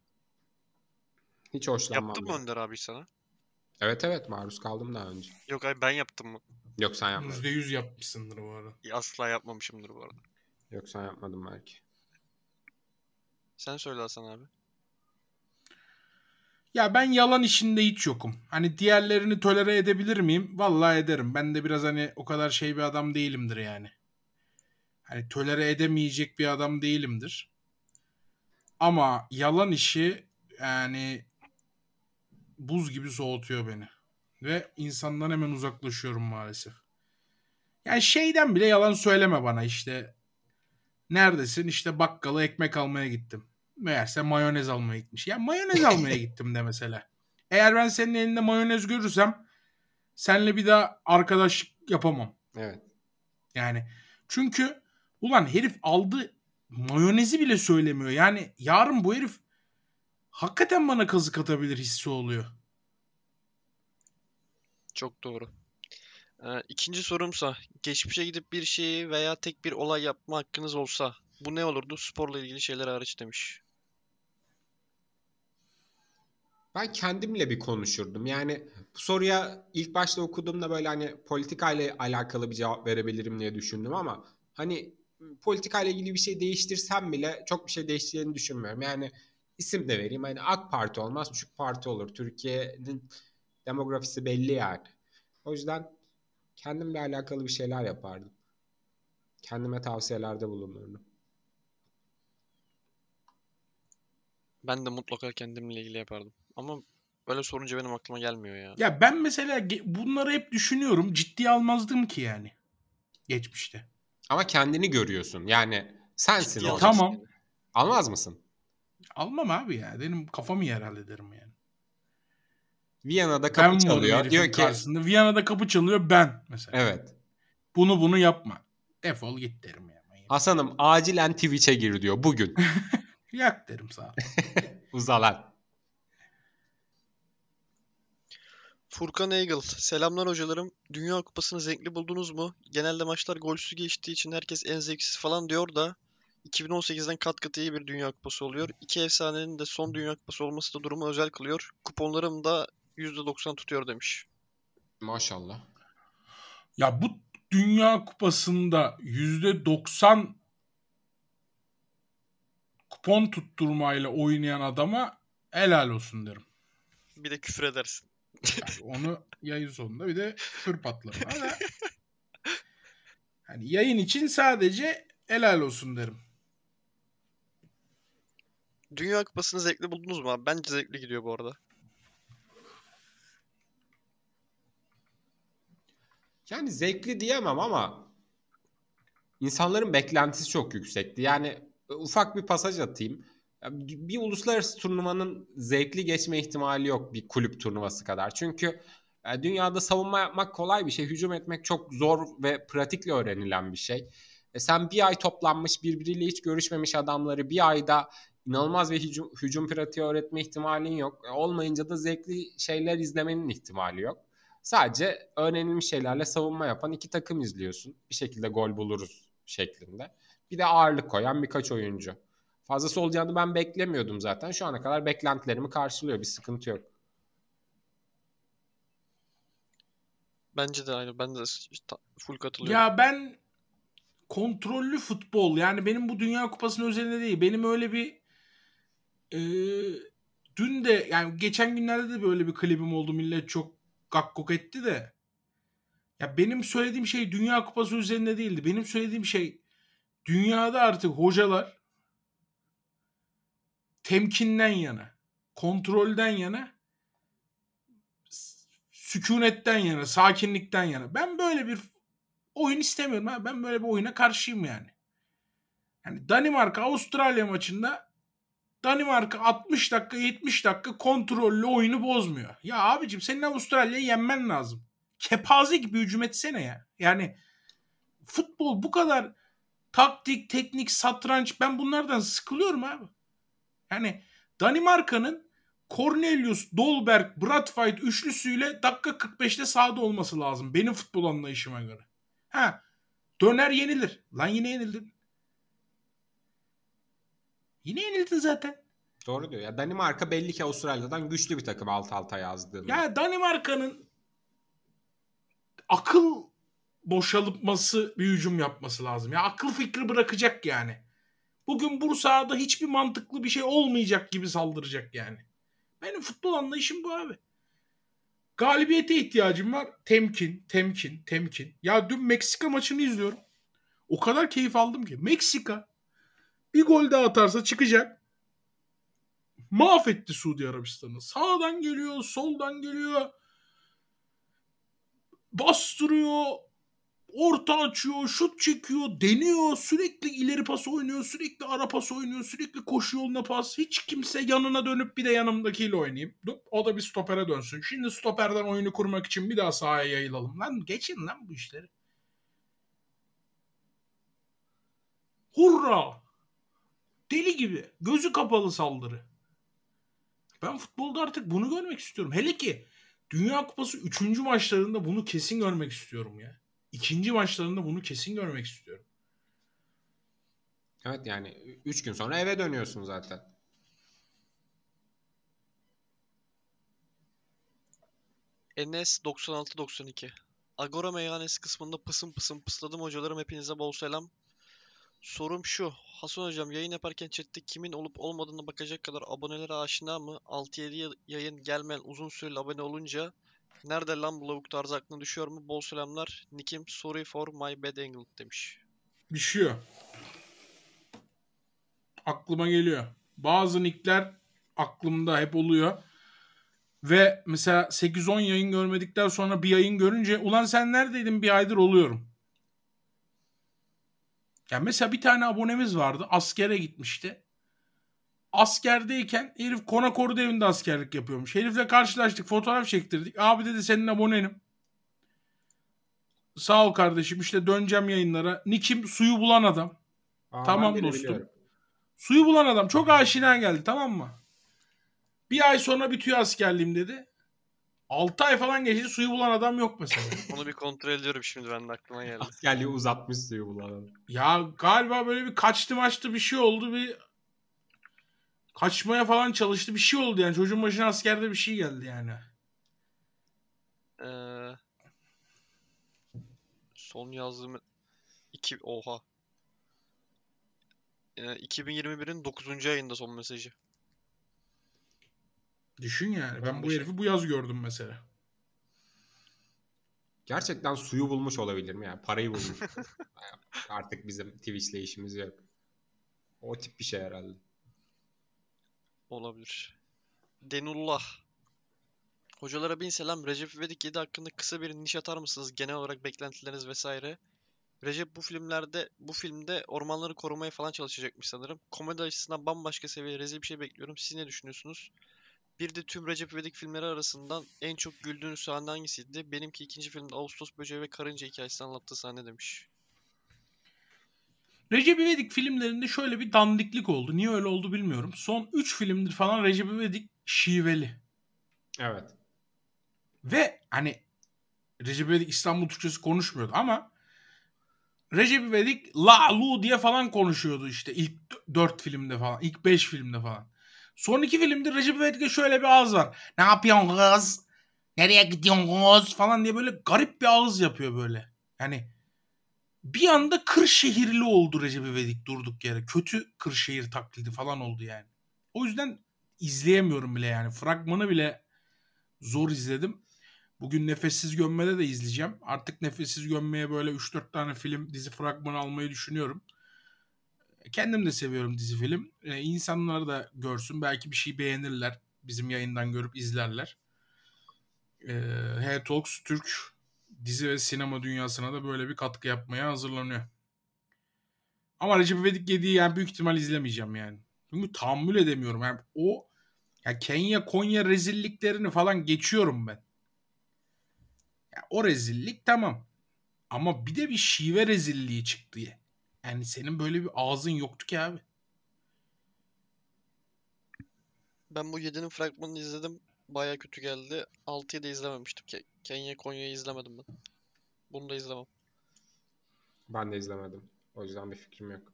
Hiç hoşlanmam. Yaptın mı. Önder abi sana? Evet evet maruz kaldım daha önce. Yok abi ben yaptım mı? Yok sen yapmadın. %100 yapmışsındır bu arada. Asla yapmamışımdır bu arada. Yok sen yapmadın belki. Sen söyle Hasan abi. Ya ben yalan işinde hiç yokum. Hani diğerlerini tolere edebilir miyim? Vallahi ederim. Ben de biraz hani o kadar şey bir adam değilimdir yani. Hani tolere edemeyecek bir adam değilimdir. Ama yalan işi yani buz gibi soğutuyor beni. Ve insandan hemen uzaklaşıyorum maalesef. Yani şeyden bile yalan söyleme bana işte. Neredesin? İşte bakkala ekmek almaya gittim. Meğerse mayonez almaya gitmiş. Ya mayonez almaya gittim de mesela. Eğer ben senin elinde mayonez görürsem senle bir daha arkadaşlık yapamam. Evet. Yani çünkü ulan herif aldı mayonezi bile söylemiyor. Yani yarın bu herif hakikaten bana kazık atabilir hissi oluyor. Çok doğru. Ee, ikinci sorumsa geçmişe gidip bir şeyi veya tek bir olay yapma hakkınız olsa bu ne olurdu? Sporla ilgili şeyler hariç demiş. Ben kendimle bir konuşurdum. Yani bu soruya ilk başta okuduğumda böyle hani politikayla alakalı bir cevap verebilirim diye düşündüm ama hani politikayla ilgili bir şey değiştirsem bile çok bir şey değişeceğini düşünmüyorum. Yani isim de vereyim. Hani AK Parti olmaz, çünkü parti olur. Türkiye'nin demografisi belli yani. O yüzden kendimle alakalı bir şeyler yapardım. Kendime tavsiyelerde bulunurdum. Ben de mutlaka kendimle ilgili yapardım. Ama böyle sorunca benim aklıma gelmiyor ya. Ya ben mesela bunları hep düşünüyorum. Ciddiye almazdım ki yani. Geçmişte. Ama kendini görüyorsun. Yani sensin alacaksın Tamam. Almaz mısın? Almam abi ya. Benim kafamı yer hallederim yani. Viyana'da Ben kapı varım çalıyor. Diyor ki karşısında. Viyana'da kapı çalıyor ben mesela. evet. Bunu bunu yapma. Defol git derim ya. Hasan'ım acilen Twitch'e gir diyor bugün. Yak derim sağ ol. Uzalar. Furkan Eagle. Selamlar hocalarım. Dünya Kupası'nı zevkli buldunuz mu? Genelde maçlar golsüz geçtiği için herkes en zevksiz falan diyor da 2018'den kat kat iyi bir Dünya Kupası oluyor. İki efsanenin de son Dünya Kupası olması da durumu özel kılıyor. Kuponlarım da %90 tutuyor demiş. Maşallah. Ya bu Dünya Kupası'nda %90 kupon tutturmayla oynayan adama helal olsun derim. Bir de küfür edersin. Yani onu yayın sonunda bir de küfür patlar. Ama hani yayın için sadece helal olsun derim. Dünya Kupası'nı zevkli buldunuz mu abi? Bence zevkli gidiyor bu arada. Yani zevkli diyemem ama insanların beklentisi çok yüksekti. Yani ufak bir pasaj atayım. Bir uluslararası turnuvanın zevkli geçme ihtimali yok bir kulüp turnuvası kadar. Çünkü e, dünyada savunma yapmak kolay bir şey. Hücum etmek çok zor ve pratikle öğrenilen bir şey. E sen bir ay toplanmış birbiriyle hiç görüşmemiş adamları bir ayda inanılmaz bir hücum, hücum pratiği öğretme ihtimalin yok. E, olmayınca da zevkli şeyler izlemenin ihtimali yok. Sadece öğrenilmiş şeylerle savunma yapan iki takım izliyorsun. Bir şekilde gol buluruz şeklinde. Bir de ağırlık koyan birkaç oyuncu. Fazlası olacağını ben beklemiyordum zaten. Şu ana kadar beklentilerimi karşılıyor. Bir sıkıntı yok. Bence de aynı. Ben de full katılıyorum. Ya ben kontrollü futbol yani benim bu Dünya Kupası'nın özelinde değil. Benim öyle bir e, dün de yani geçen günlerde de böyle bir klibim oldu. Millet çok gakkok etti de. Ya benim söylediğim şey Dünya Kupası üzerinde değildi. Benim söylediğim şey dünyada artık hocalar temkinden yana, kontrolden yana, sükunetten yana, sakinlikten yana. Ben böyle bir oyun istemiyorum. Ha. Ben böyle bir oyuna karşıyım yani. Yani Danimarka Avustralya maçında Danimarka 60 dakika 70 dakika kontrollü oyunu bozmuyor. Ya abicim senin Avustralya'yı yenmen lazım. Kepaze gibi hücum etsene ya. Yani futbol bu kadar taktik, teknik, satranç ben bunlardan sıkılıyorum abi. Yani Danimarka'nın Cornelius, Dolberg, Bradfight üçlüsüyle dakika 45'te sahada olması lazım. Benim futbol anlayışıma göre. Ha döner yenilir. Lan yine yenildin. Yine yenildin zaten. Doğru diyor. Ya Danimarka belli ki Avustralya'dan güçlü bir takım alt alta yazdığında. Ya Danimarka'nın akıl boşaltması bir hücum yapması lazım. Ya akıl fikri bırakacak yani. Bugün Bursa'da hiçbir mantıklı bir şey olmayacak gibi saldıracak yani. Benim futbol anlayışım bu abi. Galibiyete ihtiyacım var. Temkin, temkin, temkin. Ya dün Meksika maçını izliyorum. O kadar keyif aldım ki. Meksika bir gol daha atarsa çıkacak. Mahvetti Suudi Arabistan'ı. Sağdan geliyor, soldan geliyor. Bastırıyor, orta açıyor, şut çekiyor, deniyor, sürekli ileri pas oynuyor, sürekli ara pas oynuyor, sürekli koşu yoluna pas. Hiç kimse yanına dönüp bir de yanımdakiyle oynayayım. O da bir stopere dönsün. Şimdi stoperden oyunu kurmak için bir daha sahaya yayılalım. Lan geçin lan bu işleri. Hurra! Deli gibi. Gözü kapalı saldırı. Ben futbolda artık bunu görmek istiyorum. Hele ki Dünya Kupası 3. maçlarında bunu kesin görmek istiyorum ya. İkinci maçlarında bunu kesin görmek istiyorum. Evet yani 3 gün sonra eve dönüyorsun zaten. Enes 96-92. Agora meyhanesi kısmında pısım pısım pısladım hocalarım hepinize bol selam. Sorum şu. Hasan hocam yayın yaparken chatte kimin olup olmadığına bakacak kadar abonelere aşina mı? 6-7 ya- yayın gelmeyen uzun süreli abone olunca nerede lan bu lavuk tarzı aklına düşüyor mu? Bol selamlar. Nikim sorry for my bad angle demiş. Düşüyor. Aklıma geliyor. Bazı nickler aklımda hep oluyor. Ve mesela 8-10 yayın görmedikten sonra bir yayın görünce ulan sen neredeydin bir aydır oluyorum. Ya mesela bir tane abonemiz vardı. Askere gitmişti. Askerdeyken herif Konakor'da evinde askerlik yapıyormuş. Herifle karşılaştık. Fotoğraf çektirdik. Abi dedi senin abonenim. Sağ ol kardeşim işte döneceğim yayınlara. Nikim suyu bulan adam. Aa, Tamam dostum. biliyorum. Suyu bulan adam çok aşina geldi tamam mı? Bir ay sonra bitiyor askerliğim dedi. 6 ay falan geçti suyu bulan adam yok mesela. Onu bir kontrol ediyorum şimdi ben de aklıma geldi. Askerliği uzatmış suyu bulan. ya galiba böyle bir kaçtı maçtı bir şey oldu bir kaçmaya falan çalıştı bir şey oldu yani çocuğun başına askerde bir şey geldi yani. Ee, son yazdığım iki oha. Ee, 2021'in 9. ayında son mesajı. Düşün yani ben bu Olmuş. herifi bu yaz gördüm mesela. Gerçekten suyu bulmuş olabilir mi? Yani parayı bulmuş. Artık bizim Twitch'le işimiz yok. O tip bir şey herhalde. Olabilir. Denullah. Hocalara bin selam. Recep İvedik 7 hakkında kısa bir niş atar mısınız? Genel olarak beklentileriniz vesaire. Recep bu filmlerde, bu filmde ormanları korumaya falan çalışacakmış sanırım. Komedi açısından bambaşka seviye rezil bir şey bekliyorum. Siz ne düşünüyorsunuz? Bir de tüm Recep İvedik filmleri arasından en çok güldüğünüz sahne hangisiydi? Benimki ikinci filmde Ağustos böceği ve karınca hikayesini anlattığı sahne demiş. Recep İvedik filmlerinde şöyle bir dandiklik oldu. Niye öyle oldu bilmiyorum. Son 3 filmdir falan Recep İvedik şiveli. Evet. Ve hani Recep İvedik İstanbul Türkçesi konuşmuyordu ama Recep İvedik la lu diye falan konuşuyordu işte ilk 4 filmde falan. ilk 5 filmde falan. Son iki filmde Recep İvedik'e şöyle bir ağız var. Ne yapıyorsun kız? Nereye gidiyorsun kız? Falan diye böyle garip bir ağız yapıyor böyle. Yani bir anda Kırşehirli oldu Recep İvedik durduk yere. Kötü Kırşehir taklidi falan oldu yani. O yüzden izleyemiyorum bile yani. Fragmanı bile zor izledim. Bugün Nefessiz Gömme'de de izleyeceğim. Artık Nefessiz Gömme'ye böyle 3-4 tane film, dizi fragmanı almayı düşünüyorum. Kendim de seviyorum dizi film. Ee, insanlar da görsün. Belki bir şey beğenirler. Bizim yayından görüp izlerler. Ee, Hey Talks Türk dizi ve sinema dünyasına da böyle bir katkı yapmaya hazırlanıyor. Ama Recep İvedik 7'yi yani büyük ihtimal izlemeyeceğim yani. Çünkü tahammül edemiyorum. Yani o ya Kenya Konya rezilliklerini falan geçiyorum ben. Ya o rezillik tamam. Ama bir de bir şive rezilliği çıktı ya. Yani senin böyle bir ağzın yoktu ki abi. Ben bu 7'nin fragmanını izledim. Baya kötü geldi. 6'yı da izlememiştim. Ke- Kenya Konya'yı izlemedim ben. Bunu da izlemem. Ben de izlemedim. O yüzden bir fikrim yok.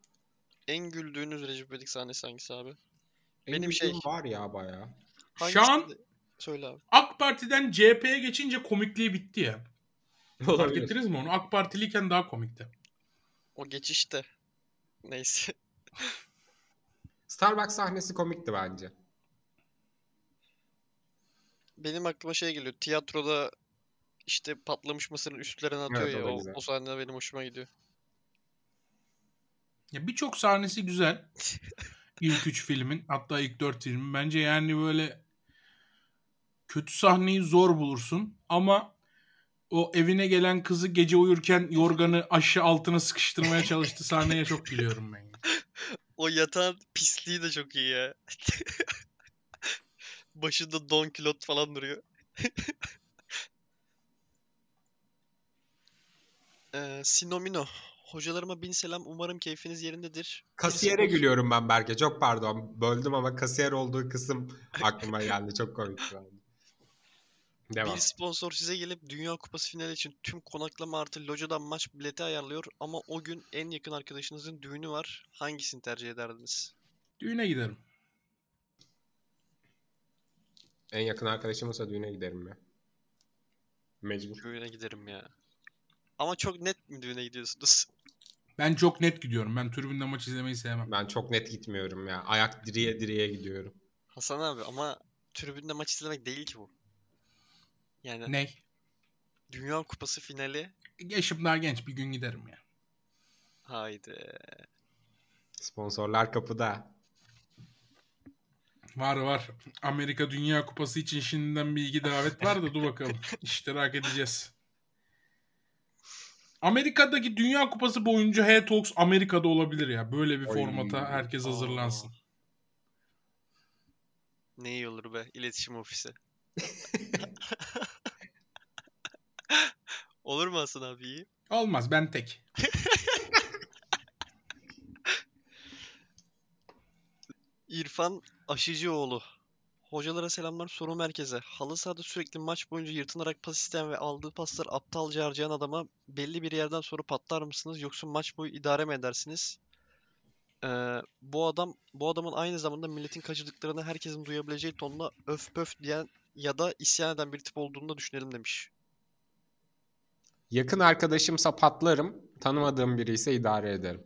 En güldüğünüz Recep İvedik sahnesi hangisi abi? En Benim şey- var ya bayağı. Şu an Söyle abi. AK Parti'den CHP'ye geçince komikliği bitti ya. Fark ettiniz mi onu? AK Partiliyken daha komikti. O geçişte. Neyse. Starbucks sahnesi komikti bence. Benim aklıma şey geliyor. Tiyatroda işte patlamış mısırın üstlerine atıyor Evet, ya. O, o sahne benim hoşuma gidiyor. Ya birçok sahnesi güzel. İlk üç filmin hatta ilk dört filmin. Bence yani böyle kötü sahneyi zor bulursun ama o evine gelen kızı gece uyurken yorganı aşağı altına sıkıştırmaya çalıştı sahneye çok gülüyorum ben. ya. O yatağın pisliği de çok iyi ya. Başında don kilot falan duruyor. Ee, Sinomino. Hocalarıma bin selam. Umarım keyfiniz yerindedir. Kasiyere gülüyorum ben Berke. Çok pardon. Böldüm ama kasiyer olduğu kısım aklıma geldi. Çok komikti bence. Devam. Bir sponsor size gelip Dünya Kupası finali için tüm konaklama artı locadan maç bileti ayarlıyor ama o gün en yakın arkadaşınızın düğünü var. Hangisini tercih ederdiniz? Düğüne giderim. En yakın arkadaşım olsa düğüne giderim ya. Mecbur. Düğüne giderim ya. Ama çok net mi düğüne gidiyorsunuz? Ben çok net gidiyorum. Ben tribünde maç izlemeyi sevmem. Ben çok net gitmiyorum ya. Ayak direğe direğe gidiyorum. Hasan abi ama tribünde maç izlemek değil ki bu. Yani Ne? Dünya Kupası finali Yaşım daha genç bir gün giderim ya. haydi. Sponsorlar kapıda. Var var. Amerika Dünya Kupası için şimdiden bir iki davet var da dur bakalım. İştirak edeceğiz. Amerika'daki Dünya Kupası boyunca Hey Talks Amerika'da olabilir ya. Böyle bir Oy. formata herkes hazırlansın. Ne iyi olur be iletişim ofisi. Olur mu Hasan abi iyi? Olmaz ben tek. İrfan Aşıcıoğlu. Hocalara selamlar soru merkeze. Halı sahada sürekli maç boyunca yırtınarak pas isteyen ve aldığı pasları aptalca harcayan adama belli bir yerden sonra patlar mısınız yoksa maç boyu idare mi edersiniz? Ee, bu adam bu adamın aynı zamanda milletin kaçırdıklarını herkesin duyabileceği tonda öf pöf diyen ya da isyan eden bir tip olduğunu da düşünelim demiş. Yakın arkadaşımsa patlarım. Tanımadığım biri ise idare ederim.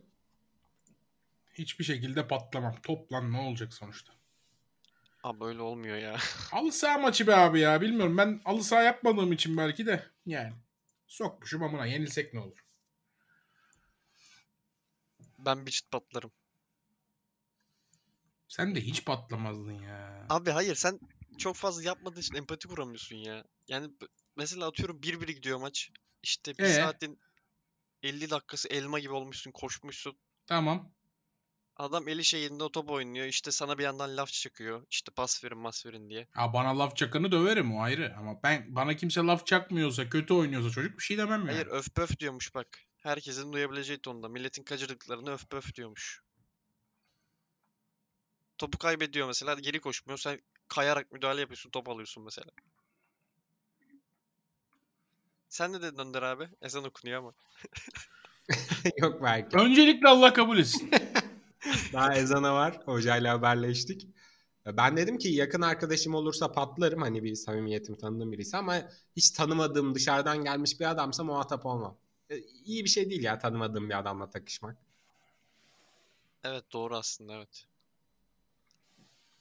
Hiçbir şekilde patlamam. Toplan ne olacak sonuçta? Abi böyle olmuyor ya. Halı saha maçı be abi ya. Bilmiyorum ben halı saha yapmadığım için belki de yani. Sokmuşum amına yenilsek ne olur? Ben bir çıt patlarım. Sen de hiç patlamazdın ya. Abi hayır sen çok fazla yapmadığın için empati kuramıyorsun ya. Yani mesela atıyorum 1-1 gidiyor maç. İşte bir Ee? saatin 50 dakikası elma gibi olmuşsun, koşmuşsun. Tamam. Adam eli şeyinde o top oynuyor. İşte sana bir yandan laf çakıyor. İşte pas verin, mas verin diye. Ha bana laf çakanı döverim o ayrı. Ama ben bana kimse laf çakmıyorsa, kötü oynuyorsa çocuk bir şey demem yani. Hayır öf pöf diyormuş bak. Herkesin duyabileceği tonda. Milletin kaçırdıklarını öf pöf diyormuş. Topu kaybediyor mesela. Geri koşmuyor. Sen kayarak müdahale yapıyorsun. Top alıyorsun mesela. Sen ne dedin Önder abi? Ezan okunuyor ama. Yok belki. Öncelikle Allah kabul etsin. Daha ezana var. Hocayla haberleştik. Ben dedim ki yakın arkadaşım olursa patlarım. Hani bir samimiyetim tanıdığım birisi ama hiç tanımadığım dışarıdan gelmiş bir adamsa muhatap olmam. E, İyi bir şey değil ya tanımadığım bir adamla takışmak. Evet doğru aslında evet.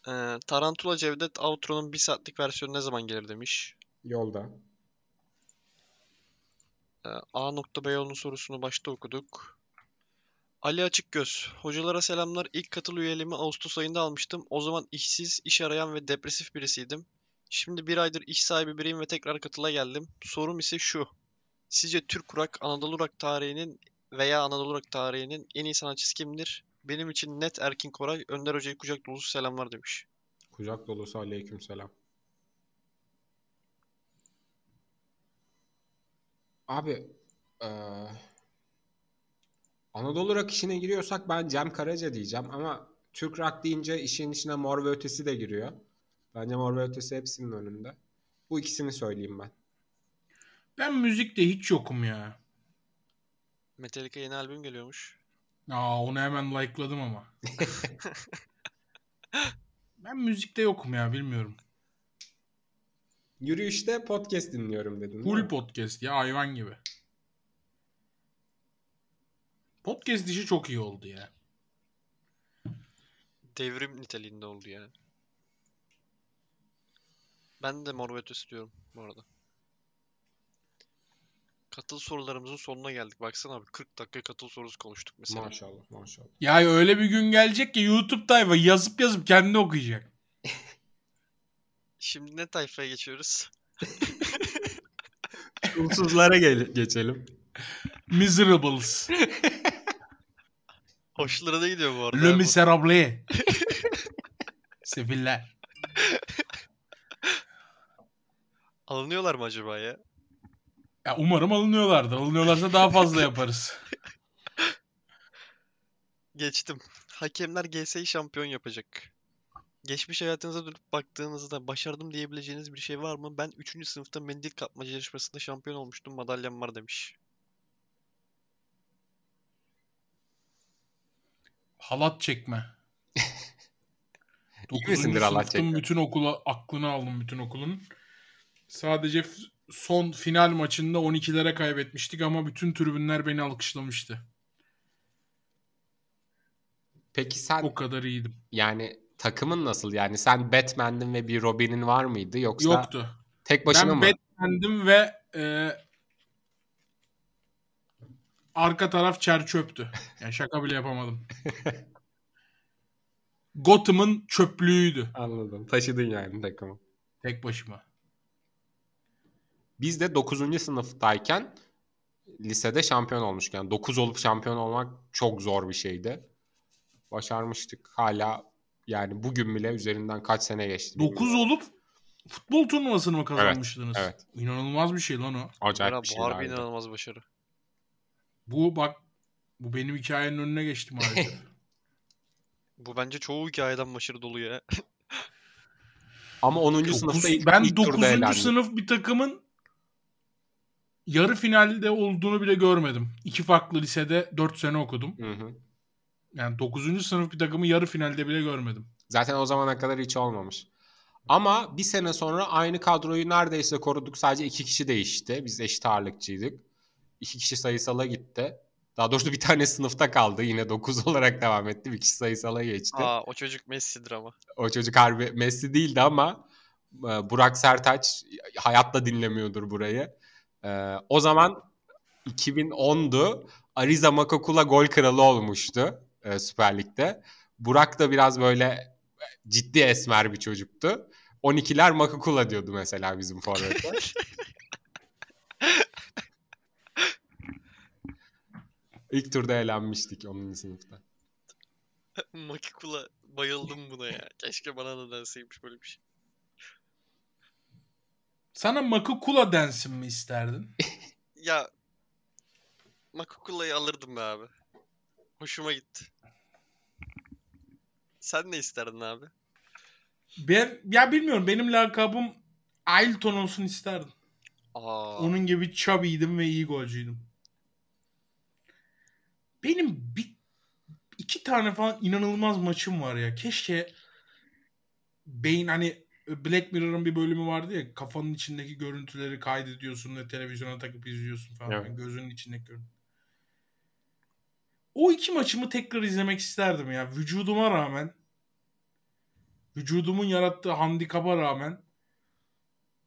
Ee, Tarantula Cevdet Outro'nun bir saatlik versiyonu ne zaman gelir demiş. Yolda. Ee, A.B yolunun sorusunu başta okuduk. Ali Açıkgöz. Hocalara selamlar. İlk katıl üyeliğimi Ağustos ayında almıştım. O zaman işsiz, iş arayan ve depresif birisiydim. Şimdi bir aydır iş sahibi biriyim ve tekrar katıla geldim. Sorum ise şu. Sizce Türk rock, Anadolu rock tarihinin veya Anadolu rock tarihinin en iyi sanatçısı kimdir? Benim için net Erkin Koray, Önder Hoca'ya kucak dolusu selamlar demiş. Kucak dolusu aleyküm selam. Abi eee, Anadolu rock işine giriyorsak ben Cem Karaca diyeceğim ama Türk rock deyince işin içine Mor ve Ötesi de giriyor. Bence Mor ve Ötesi hepsinin önünde. Bu ikisini söyleyeyim ben. ben müzikte hiç yokum ya. Metallica yeni albüm geliyormuş. Aa onu hemen like'ladım ama. ben müzikte yokum ya bilmiyorum. Yürüyüşte podcast dinliyorum dedim. değil Full podcast ya hayvan gibi. Podcast işi çok iyi oldu ya. Devrim niteliğinde oldu yani. Ben de Mor ve Ötesi diyorum bu arada. Katıl sorularımızın sonuna geldik. Baksana abi 40 dakika katıl sorusu konuştuk mesela. Maşallah maşallah. Ya öyle bir gün gelecek ki YouTube tayfa yazıp yazıp kendi okuyacak. Şimdi ne tayfaya geçiyoruz? Çulsuzlara gel- geçelim. Miserables. Hoşlara da gidiyor bu arada. Le. Miserable. Sefiller. Alınıyorlar mı acaba ya? Ya umarım alınıyorlardır. Alınıyorlarsa daha fazla yaparız. Geçtim. Hakemler GS'yi şampiyon yapacak. Geçmiş hayatınıza dönüp baktığınızda başardım diyebileceğiniz bir şey var mı? Ben 3. sınıfta mendil kapmaca yarışmasında şampiyon olmuştum. Madalyam var demiş. Halat çekme. İyi 9. misindir çekme? bütün okula aklını aldım bütün okulun. Sadece son final maçında 12'lere kaybetmiştik ama bütün tribünler beni alkışlamıştı. Peki sen O kadar iyiydim. yani takımın nasıl? Yani sen Batman'din ve bir Robin'in var mıydı yoksa Yoktu. tek başına ben mı? Batman'dim ve e, arka taraf çer çöptü. Yani şaka bile yapamadım. Gotham'ın çöplüğüydü Anladım. Taşıdın yani takımı. tek başıma. Biz de 9. sınıftayken lisede şampiyon olmuştuk. Yani 9 olup şampiyon olmak çok zor bir şeydi. Başarmıştık. Hala yani bugün bile üzerinden kaç sene geçti. 9 bilmiyorum. olup futbol turnuvasını mı kazanmıştınız? evet. İnanılmaz bir şey lan o. Acayip bir bu harbi inanılmaz başarı. Bu bak bu benim hikayenin önüne geçti maalesef. Bu bence çoğu hikayeden başarı dolu ya. Ama 10. Dokuz- sınıfta ilk, ben ilk turda 9. elendik. sınıf bir takımın yarı finalde olduğunu bile görmedim. İki farklı lisede 4 sene okudum. Hı hı. Yani 9. sınıf bir takımı yarı finalde bile görmedim. Zaten o zamana kadar hiç olmamış. Ama bir sene sonra aynı kadroyu neredeyse koruduk. Sadece iki kişi değişti. Biz eşit ağırlıkçıydık. İki kişi sayısala gitti. Daha doğrusu bir tane sınıfta kaldı. Yine 9 olarak devam etti. Bir kişi sayısala geçti. Aa o çocuk Messi'dir ama. O çocuk harbi Messi değildi ama e, Burak Sertaç hayatta dinlemiyordur burayı. E, o zaman 2010'du. Ariza Makakula gol kralı olmuştu e, Süper Lig'de. Burak da biraz böyle ciddi esmer bir çocuktu. 12'ler Makakula diyordu mesela bizim forvete. İlk turda elenmiştik 10. sınıfta. Makikula bayıldım buna ya. Keşke bana da denseymiş böyle bir şey. Sana Makukula densin mi isterdin? Ya Makukula'yı alırdım be abi. Hoşuma gitti. Sen ne isterdin abi? Ben ya bilmiyorum benim lakabım Ailton olsun isterdim. Aa, Onun gibi chubby'ydim ve iyi golcüydüm. Benim bir iki tane falan inanılmaz maçım var ya. Keşke beyin hani Black Mirror'ın bir bölümü vardı ya kafanın içindeki görüntüleri kaydediyorsun ve televizyona takıp izliyorsun falan. Evet. Yani gözünün içindeki görüntü. O iki maçımı tekrar izlemek isterdim ya. Vücuduma rağmen vücudumun yarattığı handikapa rağmen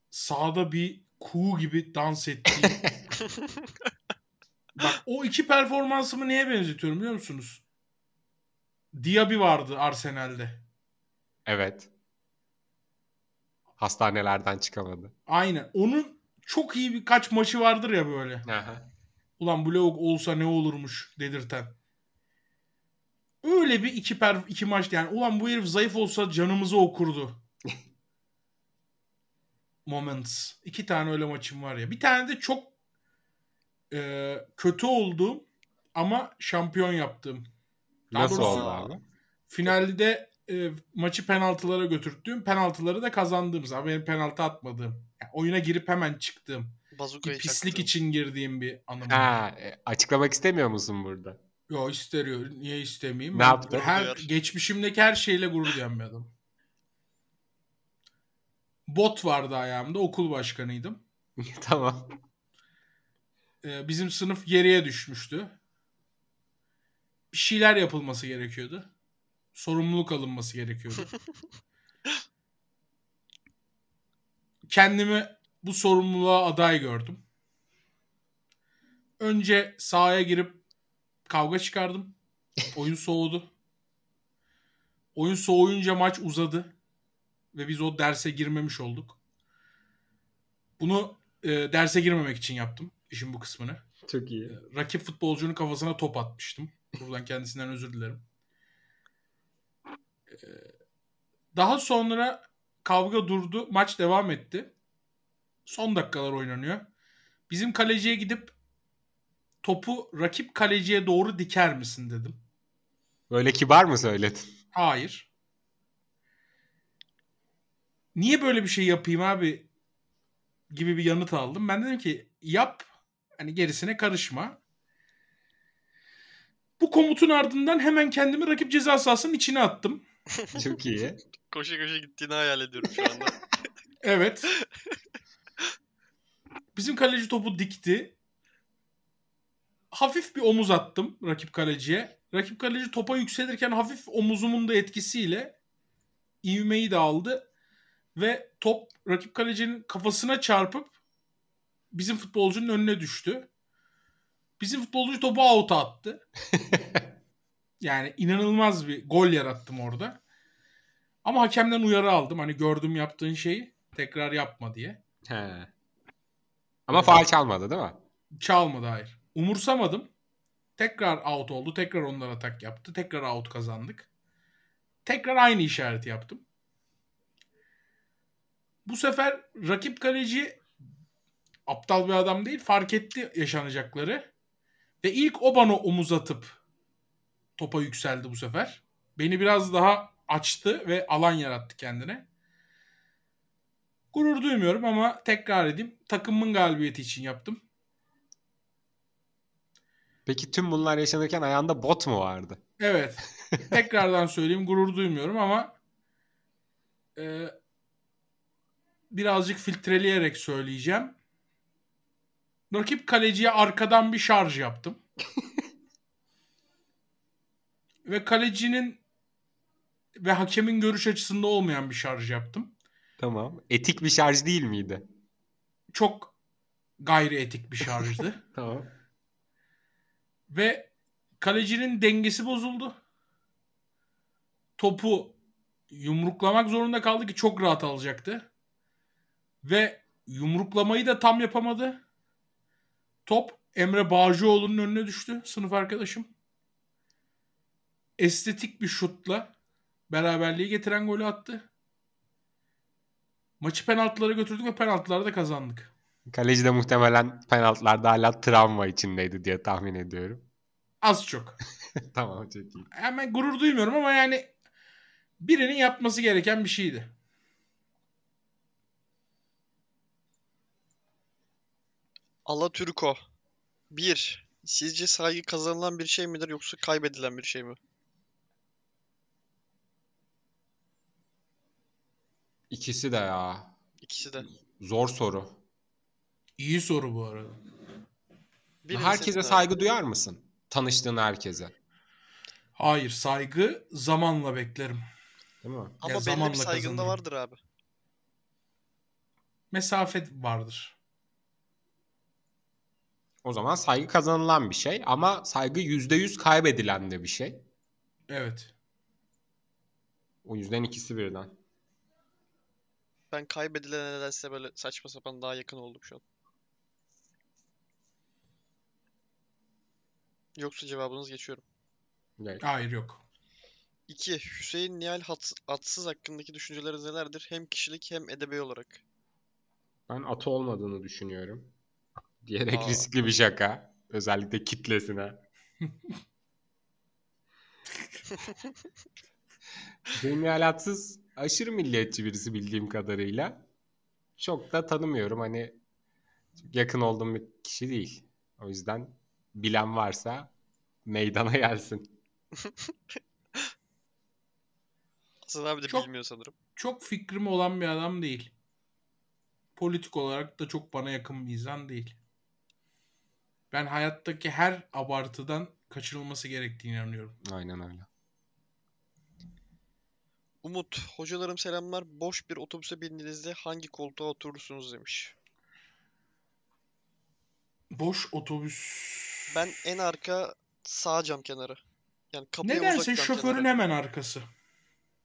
sahada bir kuğu gibi dans ettiğim Bak o iki performansımı neye benzetiyorum biliyor musunuz? Diaby vardı Arsenal'de. Evet. Hastanelerden çıkamadı. Aynen. Onun çok iyi birkaç maçı vardır ya böyle. Aha. Ulan bu lavuk olsa ne olurmuş dedirten. Öyle bir iki per iki maç yani ulan bu herif zayıf olsa canımızı okurdu. Moments. İki tane öyle maçım var ya. Bir tane de çok e, kötü olduğum ama şampiyon yaptığım. Daha Nasıl doğrusu- oldu abi? Finalde e, maçı penaltılara götürttüğüm, penaltıları da kazandığım zaman benim penaltı atmadığım. Yani oyuna girip hemen çıktığım. Bazukayı Bir pislik çaktım. için girdiğim bir anım. Ha, e, açıklamak istemiyor musun burada? Yo isteriyor. Niye istemeyeyim? Ne yaptın? Her, Duyar. geçmişimdeki her şeyle gurur duyan bir adam. Bot vardı ayağımda. Okul başkanıydım. tamam. Ee, bizim sınıf geriye düşmüştü. Bir şeyler yapılması gerekiyordu. Sorumluluk alınması gerekiyordu. Kendimi bu sorumluluğa aday gördüm. Önce sahaya girip kavga çıkardım. Oyun soğudu. Oyun soğuyunca maç uzadı. Ve biz o derse girmemiş olduk. Bunu e, derse girmemek için yaptım. işin bu kısmını Çok iyi. rakip futbolcunun kafasına top atmıştım. Buradan kendisinden özür dilerim. Daha sonra kavga durdu. Maç devam etti. Son dakikalar oynanıyor. Bizim kaleciye gidip topu rakip kaleciye doğru diker misin dedim. Böyle kibar mı söyledin? Hayır. Niye böyle bir şey yapayım abi gibi bir yanıt aldım. Ben dedim ki yap hani gerisine karışma. Bu komutun ardından hemen kendimi rakip ceza sahasının içine attım. Çok iyi. Koşa koşa gittiğini hayal ediyorum şu anda. Evet. Bizim kaleci topu dikti. Hafif bir omuz attım rakip kaleciye. Rakip kaleci topa yükselirken hafif omuzumun da etkisiyle ivmeyi de aldı. Ve top rakip kalecinin kafasına çarpıp bizim futbolcunun önüne düştü. Bizim futbolcu topu out'a attı. Yani inanılmaz bir gol yarattım orada. Ama hakemden uyarı aldım. Hani gördüm yaptığın şeyi tekrar yapma diye. He. Ama faal çalmadı değil mi? Çalmadı hayır. Umursamadım. Tekrar out oldu. Tekrar onlar atak yaptı. Tekrar out kazandık. Tekrar aynı işareti yaptım. Bu sefer rakip kaleci aptal bir adam değil. Fark etti yaşanacakları. Ve ilk o bana omuz atıp topa yükseldi bu sefer. Beni biraz daha açtı ve alan yarattı kendine. Gurur duymuyorum ama tekrar edeyim. Takımın galibiyeti için yaptım. Peki tüm bunlar yaşanırken ayağında bot mu vardı? Evet. Tekrardan söyleyeyim gurur duymuyorum ama e, birazcık filtreleyerek söyleyeceğim. Rakip kaleciye arkadan bir şarj yaptım. ve kalecinin ve hakemin görüş açısında olmayan bir şarj yaptım. Tamam. Etik bir şarj değil miydi? Çok gayri etik bir şarjdı. Tamam. Ve kalecinin dengesi bozuldu. Topu yumruklamak zorunda kaldı ki çok rahat alacaktı. Ve yumruklamayı da tam yapamadı. Top Emre Bağcıoğlu'nun önüne düştü sınıf arkadaşım. Estetik bir şutla beraberliği getiren golü attı. Maçı penaltılara götürdük ve penaltılarda kazandık. Kaleci de muhtemelen penaltılarda hala travma içindeydi diye tahmin ediyorum. Az çok. tamam çok iyi. Hemen gurur duymuyorum ama yani birinin yapması gereken bir şeydi. Alaturko. 1. Sizce saygı kazanılan bir şey midir yoksa kaybedilen bir şey mi? İkisi de ya. İkisi de. Zor soru. İyi soru bu arada. Birini herkese seçin abi. saygı duyar mısın? Tanıştığın herkese. Hayır saygı zamanla beklerim. Değil mi? Ama belli zamanla bir saygın da vardır abi. Mesafe vardır. O zaman saygı kazanılan bir şey ama saygı %100 kaybedilen de bir şey. Evet. O yüzden ikisi birden. Ben kaybedilene nedense böyle saçma sapan daha yakın oldum şu an. Yoksa cevabınız geçiyorum. Evet. Hayır yok. 2. Hüseyin Nihal Hat- Atsız hakkındaki düşünceleriniz nelerdir? Hem kişilik hem edebi olarak. Ben atı olmadığını düşünüyorum. Diyerek Aa. riskli bir şaka. Özellikle kitlesine. Hüseyin Yalatsız aşırı milliyetçi birisi bildiğim kadarıyla. Çok da tanımıyorum. Hani yakın olduğum bir kişi değil. O yüzden bilen varsa meydana gelsin. Hasan abi de Çok- bilmiyor sanırım. Çok fikrim olan bir adam değil. Politik olarak da çok bana yakın bir insan değil. Ben hayattaki her abartıdan kaçınılması gerektiğine inanıyorum. Aynen öyle. Umut, hocalarım selamlar. Boş bir otobüse bindiğinizde hangi koltuğa oturursunuz demiş. Boş otobüs. Ben en arka sağ cam kenarı. Yani kapıya uzak Nedense cam şoförün kenarı. hemen arkası.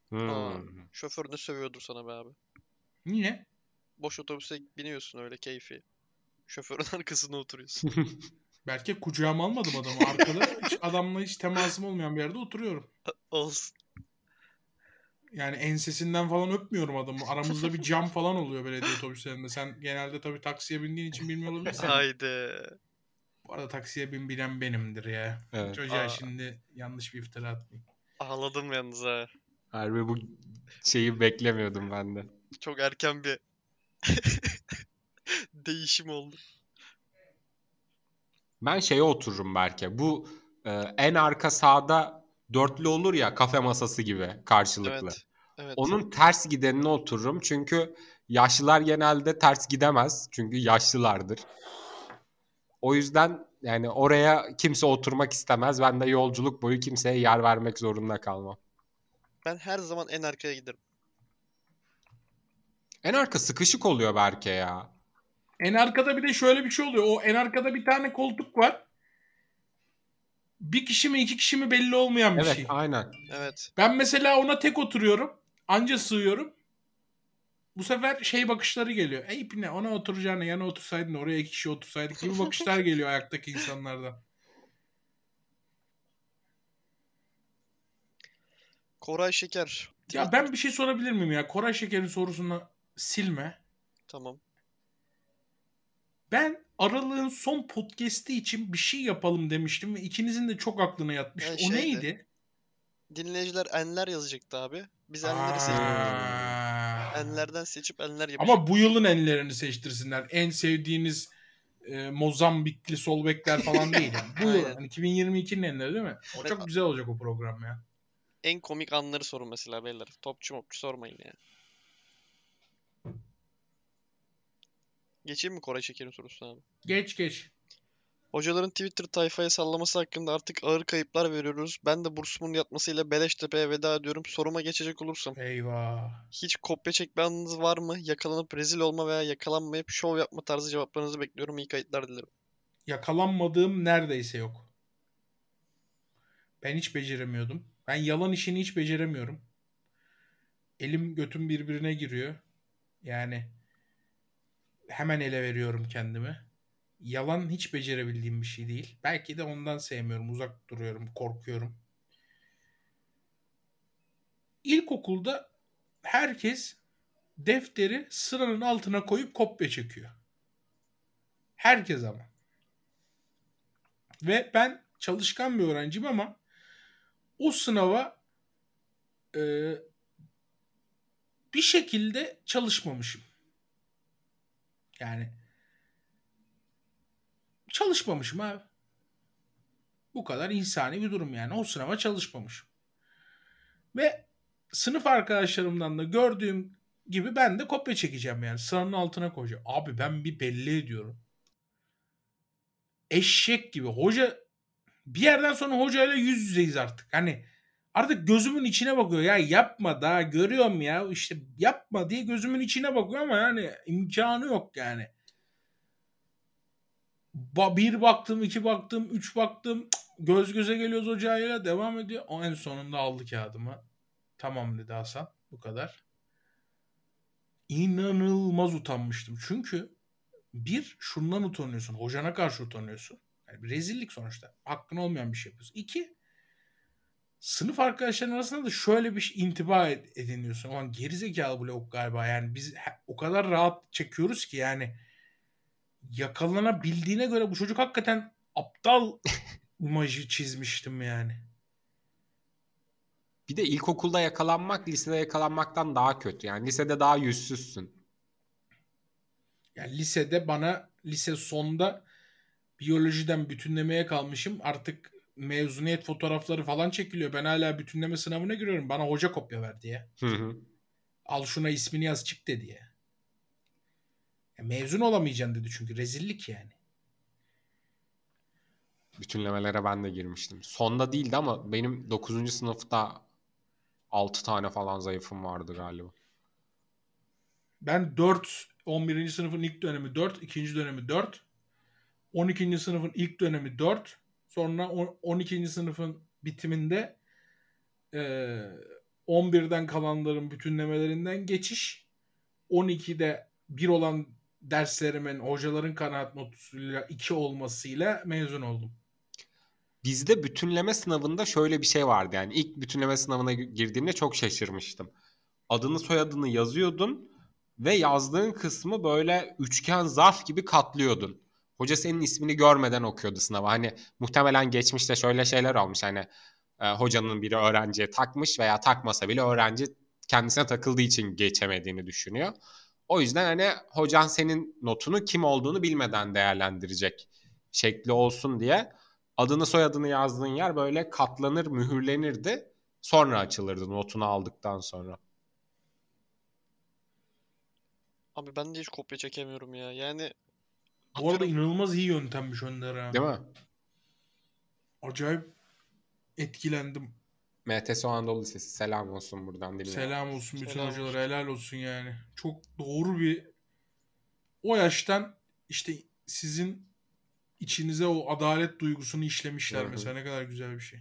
Hmm. Aa. Şoför ne sövüyordur sana be abi. Niye? Boş otobüse biniyorsun öyle keyfi. Şoförün arkasına oturuyorsun. Belki kucağıma almadım adamı. Arkada hiç adamla hiç temasım olmayan bir yerde oturuyorum. Olsun. Yani ensesinden falan öpmüyorum adamı. Aramızda bir cam falan oluyor belediye otobüslerinde. Sen genelde tabii taksiye bindiğin için bilmiyor olabilirsin. Haydi. Bu arada taksiye bin bilen benimdir ya. Evet. Çocuğa Aa. şimdi yanlış bir iftira atmayayım. Ağladım yalnız ha. Harbi bu şeyi beklemiyordum ben de. Çok erken bir değişim oldu. Ben şeye otururum belki. Bu e, en arka sağda dörtlü olur ya kafe masası gibi karşılıklı. Evet. Evet. Onun ters gidenine otururum. Çünkü yaşlılar genelde ters gidemez. Çünkü yaşlılardır. O yüzden yani oraya kimse oturmak istemez. Ben de yolculuk boyu kimseye yer vermek zorunda kalmam. Ben her zaman en arkaya giderim. En arka sıkışık oluyor Berke ya. En arkada bir de şöyle bir şey oluyor. O en arkada bir tane koltuk var. Bir kişi mi iki kişi mi belli olmayan bir Evet şey. aynen. Evet. Ben mesela ona tek oturuyorum. Anca sığıyorum. Bu sefer şey bakışları geliyor. Ey ne ona oturacağına yana otursaydın oraya iki kişi otursaydık gibi bakışlar geliyor ayaktaki insanlardan. Koray Şeker. Ya ben bir şey sorabilir miyim ya? Koray Şeker'in sorusunu silme. Tamam. Ben Aralık'ın son podcast'i için bir şey yapalım demiştim ve ikinizin de çok aklına yatmıştı. Ya o şeydi, neydi? Dinleyiciler enler yazacaktı abi. Biz enleri seçtik. Enlerden seçip enler yapıştır. Ama bu yılın enlerini seçtirsinler. En sevdiğiniz e, Mozambikli sol bekler falan değil. Yani. Bu yıl hani 2022'nin enleri değil mi? O Evet. çok güzel olacak o program ya. En komik anları sorun mesela beyler. Topçu mopçu sormayın ya. Geçeyim mi Koray Şeker'in sorusuna abi? Geç geç. Hocaların Twitter tayfaya sallaması hakkında artık ağır kayıplar veriyoruz. Ben de bursumun yatmasıyla Beleştepe'ye veda ediyorum. Soruma geçecek olursam. Eyvah. Hiç kopya çekme anınız var mı? Yakalanıp rezil olma veya yakalanmayıp şov yapma tarzı cevaplarınızı bekliyorum. İyi kayıtlar dilerim. Yakalanmadığım neredeyse yok. Ben hiç beceremiyordum. Ben yalan işini hiç beceremiyorum. Elim götüm birbirine giriyor. Yani hemen ele veriyorum kendimi. Yalan hiç becerebildiğim bir şey değil. Belki de ondan sevmiyorum. Uzak duruyorum. Korkuyorum. İlkokulda herkes defteri sıranın altına koyup kopya çekiyor. Herkes ama. Ve ben çalışkan bir öğrenciyim ama o sınava e, bir şekilde çalışmamışım. Yani çalışmamışım abi. Bu kadar insani bir durum yani. O sınava çalışmamışım. Ve sınıf arkadaşlarımdan da gördüğüm gibi ben de kopya çekeceğim yani. Sıranın altına koyacağım. Abi ben bir belli ediyorum. Eşek gibi. Hoca bir yerden sonra hocayla yüz yüzeyiz artık. Hani artık gözümün içine bakıyor. Ya yapma daha görüyorum ya. işte yapma diye gözümün içine bakıyor ama yani imkanı yok yani. Ba- bir baktım, iki baktım, üç baktım. Göz göze geliyoruz hocayla devam ediyor. O en sonunda aldı kağıdımı. Tamam dedi Hasan. Bu kadar. İnanılmaz utanmıştım. Çünkü bir şundan utanıyorsun. Hocana karşı utanıyorsun. Yani rezillik sonuçta. Hakkın olmayan bir şey yapıyorsun. İki sınıf arkadaşların arasında da şöyle bir şey intiba ed- ediniyorsun. Ulan gerizekalı bu lavuk galiba. Yani biz o kadar rahat çekiyoruz ki yani yakalanabildiğine göre bu çocuk hakikaten aptal imajı çizmiştim yani. Bir de ilkokulda yakalanmak lisede yakalanmaktan daha kötü. Yani lisede daha yüzsüzsün. Yani lisede bana lise sonda biyolojiden bütünlemeye kalmışım. Artık mezuniyet fotoğrafları falan çekiliyor. Ben hala bütünleme sınavına giriyorum. Bana hoca kopya verdi ya. Hı hı. Al şuna ismini yaz çık dedi ya. Ya mezun olamayacaksın dedi çünkü rezillik yani. Bütünlemelere ben de girmiştim. Sonda değildi ama benim 9. sınıfta 6 tane falan zayıfım vardı galiba. Ben 4 11. sınıfın ilk dönemi 4, ikinci dönemi 4. 12. sınıfın ilk dönemi 4. Sonra on- 12. sınıfın bitiminde eee 11'den kalanların bütünlemelerinden geçiş. 12'de 1 olan derslerimin hocaların kanaat notuyla 2 olmasıyla mezun oldum. Bizde bütünleme sınavında şöyle bir şey vardı yani. ilk bütünleme sınavına girdiğimde çok şaşırmıştım. Adını soyadını yazıyordun ve yazdığın kısmı böyle üçgen zarf gibi katlıyordun. Hoca senin ismini görmeden okuyordu sınavı. Hani muhtemelen geçmişte şöyle şeyler olmuş hani e, hocanın biri öğrenciye takmış veya takmasa bile öğrenci kendisine takıldığı için geçemediğini düşünüyor. O yüzden hani hocan senin notunu kim olduğunu bilmeden değerlendirecek şekli olsun diye adını soyadını yazdığın yer böyle katlanır, mühürlenirdi. Sonra açılırdı notunu aldıktan sonra. Abi ben de hiç kopya çekemiyorum ya. Yani Bu arada inanılmaz iyi yöntemmiş Önder ha. Değil mi? Acayip etkilendim. MTS Anadolu Lisesi selam olsun buradan dinleyen. Selam olsun bütün Selam hocalara olsun. helal olsun yani. Çok doğru bir o yaştan işte sizin içinize o adalet duygusunu işlemişler Hı hı. mesela ne kadar güzel bir şey.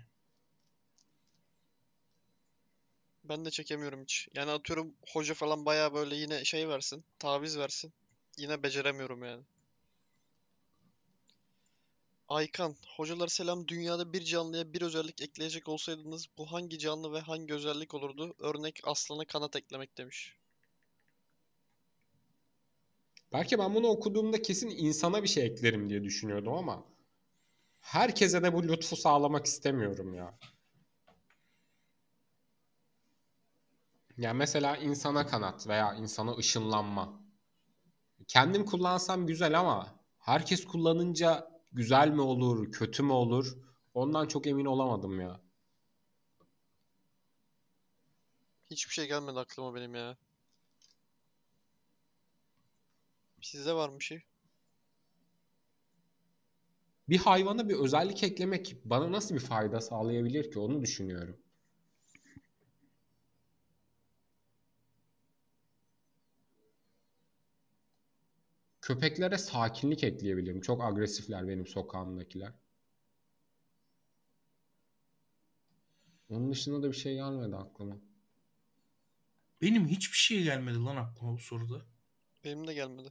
Ben de çekemiyorum hiç. Yani atıyorum hoca falan bayağı böyle yine şey versin, taviz versin. Yine beceremiyorum yani. Aykan, hocalar selam. Dünyada bir canlıya bir özellik ekleyecek olsaydınız bu hangi canlı ve hangi özellik olurdu? Örnek aslana kanat eklemek demiş. Belki ben bunu okuduğumda kesin insana bir şey eklerim diye düşünüyordum ama herkese de bu lütfu sağlamak istemiyorum ya. Ya mesela insana kanat veya insana ışınlanma. Kendim kullansam güzel ama herkes kullanınca güzel mi olur, kötü mü olur? Ondan çok emin olamadım ya. Hiçbir şey gelmedi aklıma benim ya. Sizde var mı bir şey? Bir hayvana bir özellik eklemek bana nasıl bir fayda sağlayabilir ki onu düşünüyorum. Köpeklere sakinlik ekleyebilirim. Çok agresifler benim sokağımdakiler. Onun dışında da bir şey gelmedi aklıma. Benim hiçbir şey gelmedi lan aklıma bu soruda. Benim de gelmedi.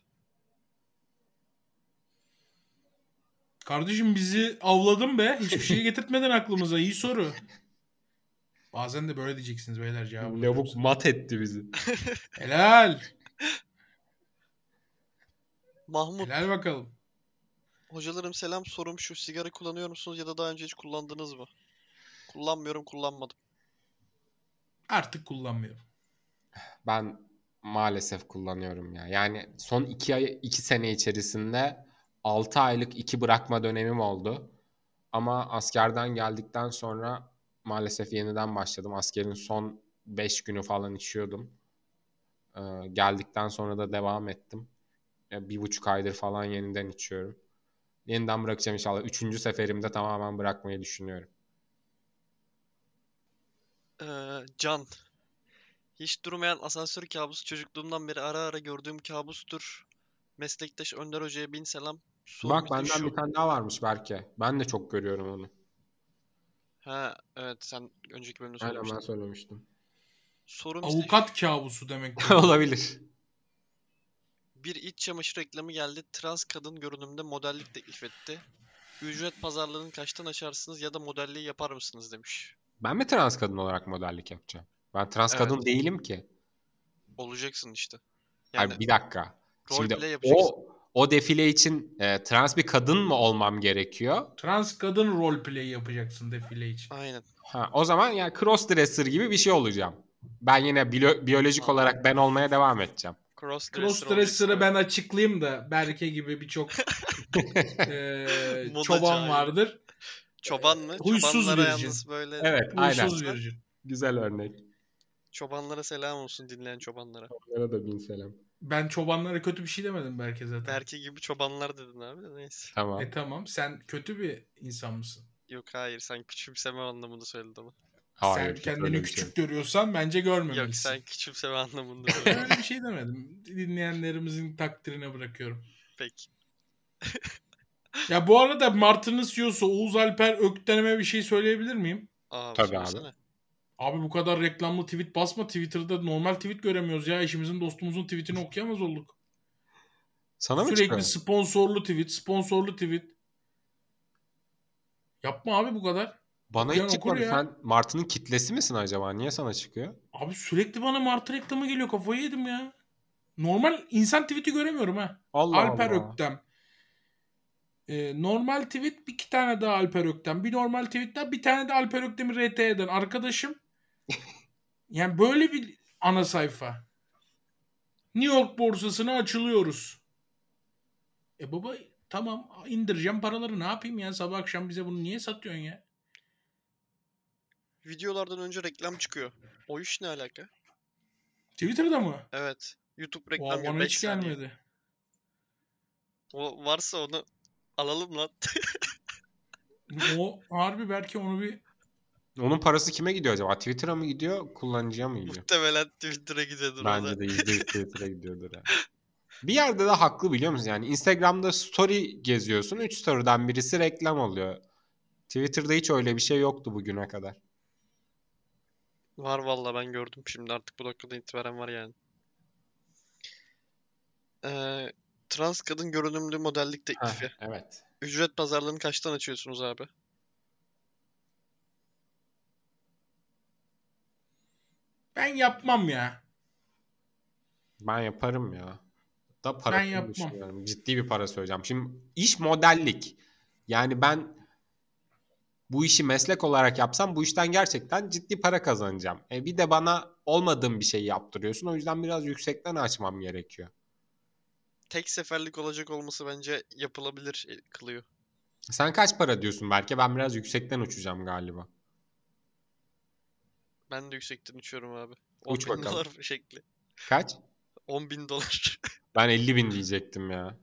Kardeşim bizi avladın be. Hiçbir şey getirtmeden aklımıza. İyi soru. Bazen de böyle diyeceksiniz beyler cevabı. Lavuk mat etti bizi. Helal. Mahmut, Helal bakalım. hocalarım selam sorum şu. Sigara kullanıyor musunuz ya da daha önce hiç kullandınız mı? Kullanmıyorum, kullanmadım. Artık kullanmıyorum. Ben maalesef kullanıyorum ya. Yani son iki ay, iki sene içerisinde 6 aylık iki bırakma dönemim oldu. Ama askerden geldikten sonra maalesef yeniden başladım. Askerin son 5 günü falan içiyordum. Ee, geldikten sonra da devam ettim. Bir buçuk aydır falan yeniden içiyorum. Yeniden bırakacağım inşallah. Üçüncü seferimde tamamen bırakmayı düşünüyorum. Ee, Can. Hiç durmayan asansör kabusu çocukluğumdan beri ara ara gördüğüm kabustur. Meslektaş Önder Hoca'ya bin selam. Sorum Bak benden şu. bir tane daha varmış Berke. Ben de çok görüyorum onu. Ha, evet sen önceki bölümde Aynen ben söylemiştin. söylemiştim. Sorum Avukat kabusu demek. Olabilir. Bir iç çamaşır reklamı geldi. Trans kadın görünümde modellik teklif etti. Ücret pazarlığını kaçtan açarsınız ya da modelliği yapar mısınız demiş. Ben mi trans kadın olarak modellik yapacağım? Ben trans kadın Evet. değilim ki. Olacaksın işte. Hayır, Yani bir dakika. Şimdi o o defile için e, trans bir kadın mı olmam gerekiyor? Trans kadın roleplay yapacaksın defile için. Aynen. Ha, o zaman yani crossdresser gibi bir şey olacağım. Ben yine biyolojik olarak ben olmaya devam edeceğim. Crossdresser Crossdresser'ı ben açıklayayım da Berke gibi birçok eee, Modacı çoban aynen. vardır. Çoban mı? Huysuz Çobanlara virgin. yalnız böyle Evet, aynen. Uysuz verici. Güzel örnek. çobanlara selam olsun dinleyen çobanlara. Onlara da bin selam. Ben çobanlara kötü bir şey demedim Berke zaten. Berke gibi çobanlar dedin abi de neyse. Tamam. E tamam sen kötü bir insan mısın? Yok hayır sen küçümseme anlamında söyledin ama. Hayır. sen kendini şey küçük görüyorsan bence görmemelisin. Yok sen küçümseme anlamında öyle bir şey demedim. Dinleyenlerimizin takdirine bırakıyorum. Peki. Ya bu arada Martı'nın CEO'su Oğuz Alper Ökten'ime bir şey söyleyebilir miyim? Abi Tabii abi. Abi bu kadar reklamlı tweet basma. Twitter'da normal tweet göremiyoruz ya. Eşimizin dostumuzun tweetini okuyamaz olduk. Sana mı Sürekli çıkıyor? sponsorlu tweet, sponsorlu tweet. Yapma abi bu kadar. Bana hiç çıkmadı. ya. Sen Martı'nın kitlesi misin acaba? Niye sana çıkıyor? Abi sürekli bana Martı reklamı geliyor. Kafayı yedim ya. Normal insan tweet'i göremiyorum ha. Allah Alper Allah. Öktem. Ee, normal tweet bir iki tane daha Alper Öktem. Bir normal tweetten bir tane de Alper Öktem'i RT eden arkadaşım. yani böyle bir ana sayfa. New York borsasına açılıyoruz. E baba tamam indireceğim paraları ne yapayım ya sabah akşam bize bunu niye satıyorsun ya? Videolardan önce reklam çıkıyor. O iş ne alaka? Twitter'da mı? Evet. YouTube reklam yiyor bana 5 hiç saniye. gelmedi. O varsa onu alalım lan. O harbi belki onu bir Onun parası kime gidiyor acaba? Twitter'a mı gidiyor, kullanıcıya mı gidiyor? Muhtemelen Twitter'a gidiyordur Bence de %100 Twitter'a gidiyordur yani. Bir yerde de haklı biliyor musun? Yani Instagram'da story geziyorsun. 3 story'den birisi reklam oluyor. Twitter'da hiç öyle bir şey yoktu bugüne kadar. Var valla ben gördüm şimdi artık bu dakikadan itibaren var yani. Ee, trans kadın görünümlü modellik teklifi. Heh, evet. Ücret pazarlığını kaçtan açıyorsunuz abi? ben yapmam ya. Ben yaparım ya. Da para Ben yapmam. Ciddi bir para söyleyeceğim. Şimdi iş modellik. Yani ben bu işi meslek olarak yapsam bu işten gerçekten ciddi para kazanacağım. E bir de bana olmadığım bir şey yaptırıyorsun. O yüzden biraz yüksekten açmam gerekiyor. Tek seferlik olacak olması bence yapılabilir e, kılıyor. Sen kaç para diyorsun belki? Ben biraz yüksekten uçacağım galiba. Ben de yüksekten uçuyorum abi. Uç 10 bin bakalım. dolar şekli. Kaç? 10 bin dolar. Ben 50 bin diyecektim ya.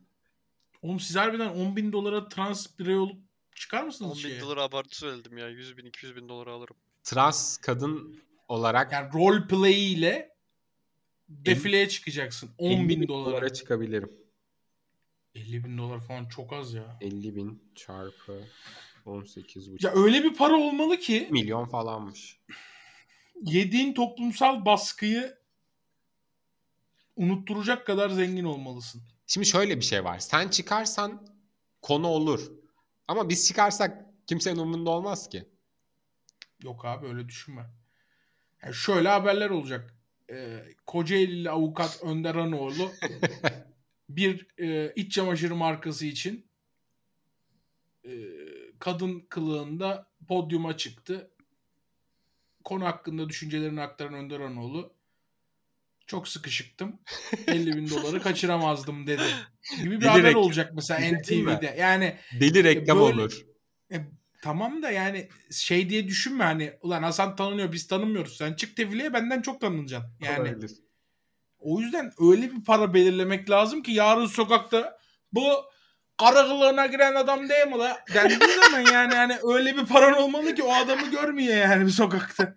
Oğlum siz harbiden 10 bin dolara trans birey olup çıkar 10 mısınız bin şeye? dolar abartı söyledim ya. 100 bin 200 bin dolara alırım. Trans kadın olarak Yani role play ile defileye çıkacaksın. 10 50 bin dolara. dolara çıkabilirim. 50 bin dolar falan çok az ya. 50 bin çarpı 18 Ya öyle bir para olmalı ki milyon falanmış. yediğin toplumsal baskıyı unutturacak kadar zengin olmalısın. Şimdi şöyle bir şey var. Sen çıkarsan konu olur. Ama biz çıkarsak kimsenin umurunda olmaz ki. Yok abi öyle düşünme. Yani şöyle haberler olacak. Ee, Kocaeli'li avukat Önder Hanoğlu bir e, iç çamaşırı markası için e, kadın kılığında podyuma çıktı. Konu hakkında düşüncelerini aktaran Önder Hanoğlu çok sıkışıktım. 50 bin doları kaçıramazdım dedi. Gibi bir Deli haber reklam. olacak mesela Değil mi? NTV'de. Yani Deli reklam böyle- olur. e, tamam da yani şey diye düşünme hani ulan Hasan tanınıyor biz tanımıyoruz. Sen çık defileye benden çok tanınacaksın. Yani Olabilir. o yüzden öyle bir para belirlemek lazım ki yarın sokakta bu kara kılığına giren adam değil mi la? Dendiği zaman yani hani öyle bir paran olmalı ki o adamı görmüyor yani bir sokakta.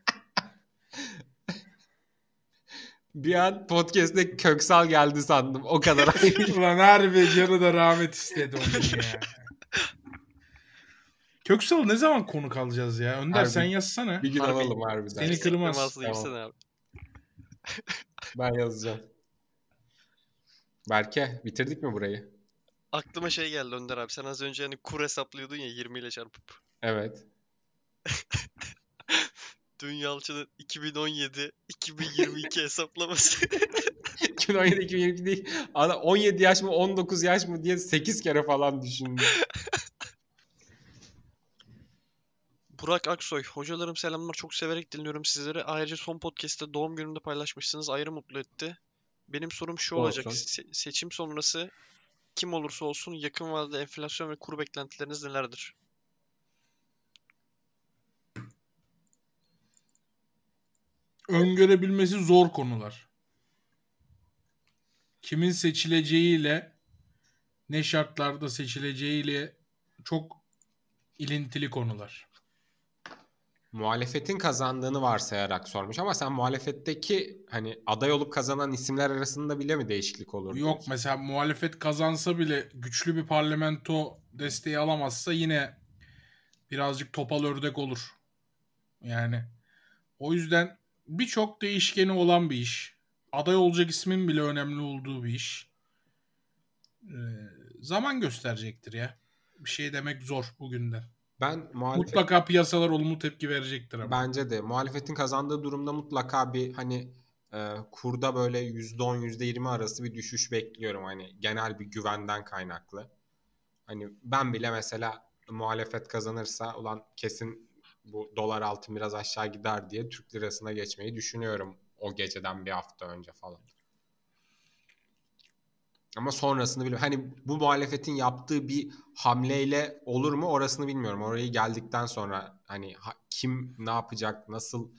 Bir an podcast'te Köksal geldi sandım. O kadar. Ulan harbi canı da rahmet istedi onun ya. Köksal ne zaman konuk alacağız ya? Önder Harbi. sen yazsana. bir gün Harbi. alalım harbiden. Seni kırmaz. Tamam. Ben yazacağım. Berke bitirdik mi burayı? Aklıma şey geldi Önder abi. Sen az önce hani kur hesaplıyordun ya 20 ile çarpıp. Evet. Dün Yalçın'ın 2017-2022 hesaplaması. 2017 2022 değil. Ana 17 yaş mı 19 yaş mı diye 8 kere falan düşündüm. Burak Aksoy. Hocalarım selamlar. Çok severek dinliyorum sizleri. Ayrıca son podcast'te doğum günümde paylaşmışsınız. Ayrı mutlu etti. Benim sorum şu olacak. Se- seçim sonrası kim olursa olsun yakın vadede enflasyon ve kur beklentileriniz nelerdir? Öngörebilmesi zor konular. Kimin seçileceğiyle ne şartlarda seçileceğiyle çok ilintili konular. Muhalefetin kazandığını varsayarak sormuş ama sen muhalefetteki hani aday olup kazanan isimler arasında bile mi değişiklik olur? Yok diyorsun? mesela muhalefet kazansa bile güçlü bir parlamento desteği alamazsa yine birazcık topal ördek olur. Yani o yüzden birçok değişkeni olan bir iş. Aday olacak ismin bile önemli olduğu bir iş. Ee, zaman gösterecektir ya. Bir şey demek zor bugünden. Ben muhalefet Mutlaka piyasalar olumlu tepki verecektir ama. bence de muhalefetin kazandığı durumda mutlaka bir hani e, kurda böyle %10 %20 arası bir düşüş bekliyorum hani genel bir güvenden kaynaklı. Hani ben bile mesela muhalefet kazanırsa ulan kesin bu dolar altın biraz aşağı gider diye Türk lirasına geçmeyi düşünüyorum o geceden bir hafta önce falan. Ama sonrasını bilmiyorum. Hani bu muhalefetin yaptığı bir hamleyle olur mu orasını bilmiyorum. Orayı geldikten sonra hani ha- kim ne yapacak, nasıl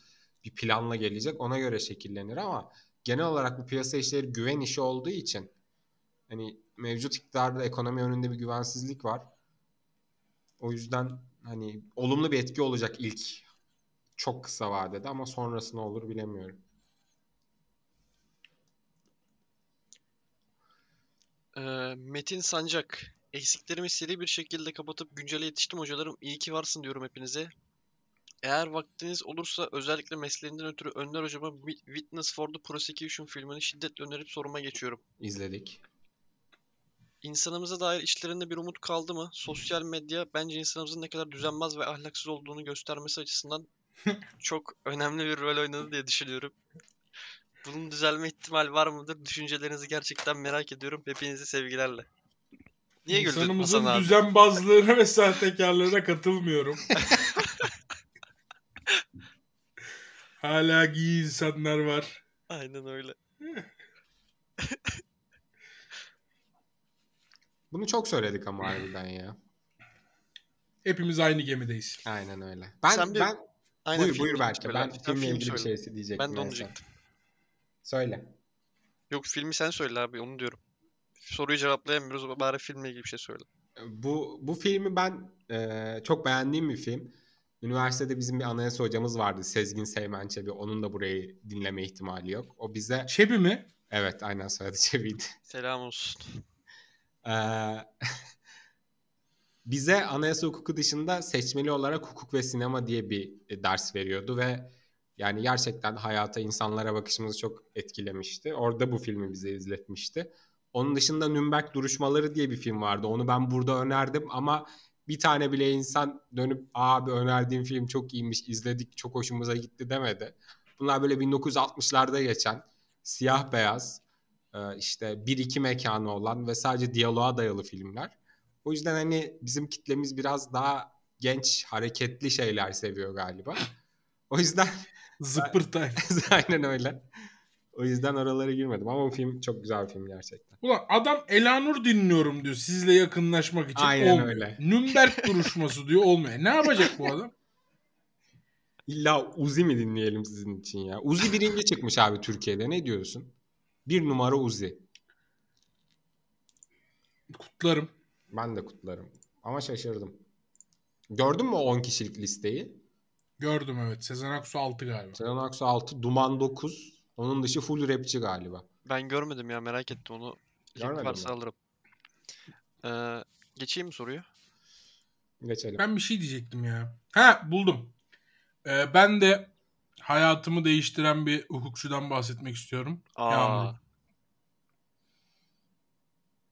bir planla gelecek ona göre şekillenir ama genel olarak bu piyasa işleri güven işi olduğu için hani mevcut iktidarda ekonomi önünde bir güvensizlik var. O yüzden hani olumlu bir etki olacak ilk çok kısa vadede ama sonrası ne olur bilemiyorum. Ee, Metin Sancak. Eksiklerimi seri bir şekilde kapatıp güncele yetiştim hocalarım. İyi ki varsın diyorum hepinize. Eğer vaktiniz olursa özellikle mesleğinden ötürü Önder hocama Wi- Witness for the Prosecution filmini şiddetle önerip soruma geçiyorum. İzledik. İnsanımıza dair içlerinde bir umut kaldı mı? Sosyal medya bence insanımızın ne kadar düzenbaz ve ahlaksız olduğunu göstermesi açısından çok önemli bir rol oynadı diye düşünüyorum. Bunun düzelme ihtimal var mıdır? Düşüncelerinizi gerçekten merak ediyorum. Hepinizi sevgilerle. Niye İnsanımızın düzenbazlığına ve sahtekarlığına katılmıyorum. Hala iyi insanlar var. Aynen öyle. Bunu çok söyledik ama harbiden ya. Hepimiz aynı gemideyiz. Aynen öyle. Ben Sen bir- ben Aynen buyur film buyur belki. Ben abi. Sen filmle film ilgili bir söyle. şey diyecektim. Ben de onu diyecektim. Söyle. Yok filmi sen söyle abi onu diyorum. Soruyu cevaplayamıyoruz bari filmle ilgili bir şey söyle. Bu bu filmi ben e, çok beğendiğim bir film. Üniversitede bizim bir anayasa hocamız vardı. Sezgin Seymen Çebi. Onun da burayı dinleme ihtimali yok. O bize Çebi mi? evet aynen soyadı Çebi'ydi. Selam olsun. Ee, bize anayasa hukuku dışında seçmeli olarak hukuk ve sinema diye bir e, ders veriyordu ve yani gerçekten hayata, insanlara bakışımızı çok etkilemişti. Orada bu filmi bize izletmişti. Onun dışında Nürnberg Duruşmaları diye bir film vardı. Onu ben burada önerdim ama bir tane bile insan dönüp abi önerdiğim film çok iyiymiş, izledik, çok hoşumuza gitti demedi. Bunlar böyle 1960'larda geçen siyah beyaz işte bir iki mekanı olan ve sadece diyaloğa dayalı filmler. O yüzden hani bizim kitlemiz biraz daha genç, hareketli şeyler seviyor galiba. O yüzden Zıppır tayfa. aynen öyle. O yüzden oralara girmedim ama bu film çok güzel bir film gerçekten. Ulan adam Elanur dinliyorum diyor sizle yakınlaşmak için. Aynen olmuyor. öyle. Nürnberg duruşması diyor olmuyor. Ne yapacak bu adam? İlla Uzi mi dinleyelim sizin için ya? Uzi birinci çıkmış abi Türkiye'de. Ne diyorsun? Bir numara Uzi. Kutlarım. Ben de kutlarım. Ama şaşırdım. Gördün mü o 10 kişilik listeyi? Gördüm evet. Sezen Aksu 6 galiba. Sezen Aksu 6, Duman 9. Onun dışı full rapçi galiba. Ben görmedim ya merak ettim onu. Link varsa mi? alırım. Ee, geçeyim mi soruyu? Geçelim. Ben bir şey diyecektim ya. Ha buldum. Ee, ben de hayatımı değiştiren bir hukukçudan bahsetmek istiyorum. Aa, Yağmur.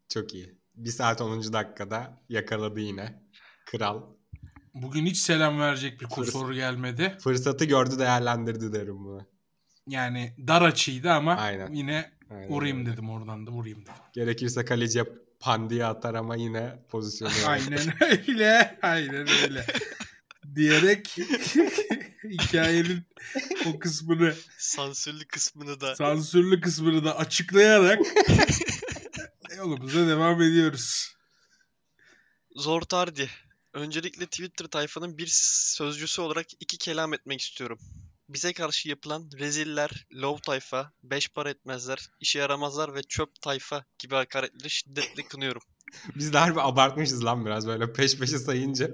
Çok iyi. 1 saat 10. dakikada yakaladı yine. Kral. Bugün hiç selam verecek bir Fırs- soru gelmedi. Fırsatı gördü değerlendirdi derim buna. Yani dar açıydı ama Aynen. yine Aynen vurayım öyle. dedim oradan da vurayım dedim. Gerekirse kaleciye pandiye atar ama yine pozisyonu. Aynen öyle. Aynen öyle. Diyerek hikayenin o kısmını sansürlü kısmını da sansürlü kısmını da açıklayarak yolumuza devam ediyoruz. Zor Tardi. Öncelikle Twitter tayfanın bir sözcüsü olarak iki kelam etmek istiyorum. Bize karşı yapılan reziller, love tayfa, beş para etmezler, işe yaramazlar ve çöp tayfa gibi hakaretleri şiddetle kınıyorum. Biz de harbi abartmışız lan biraz böyle peş peşe sayınca.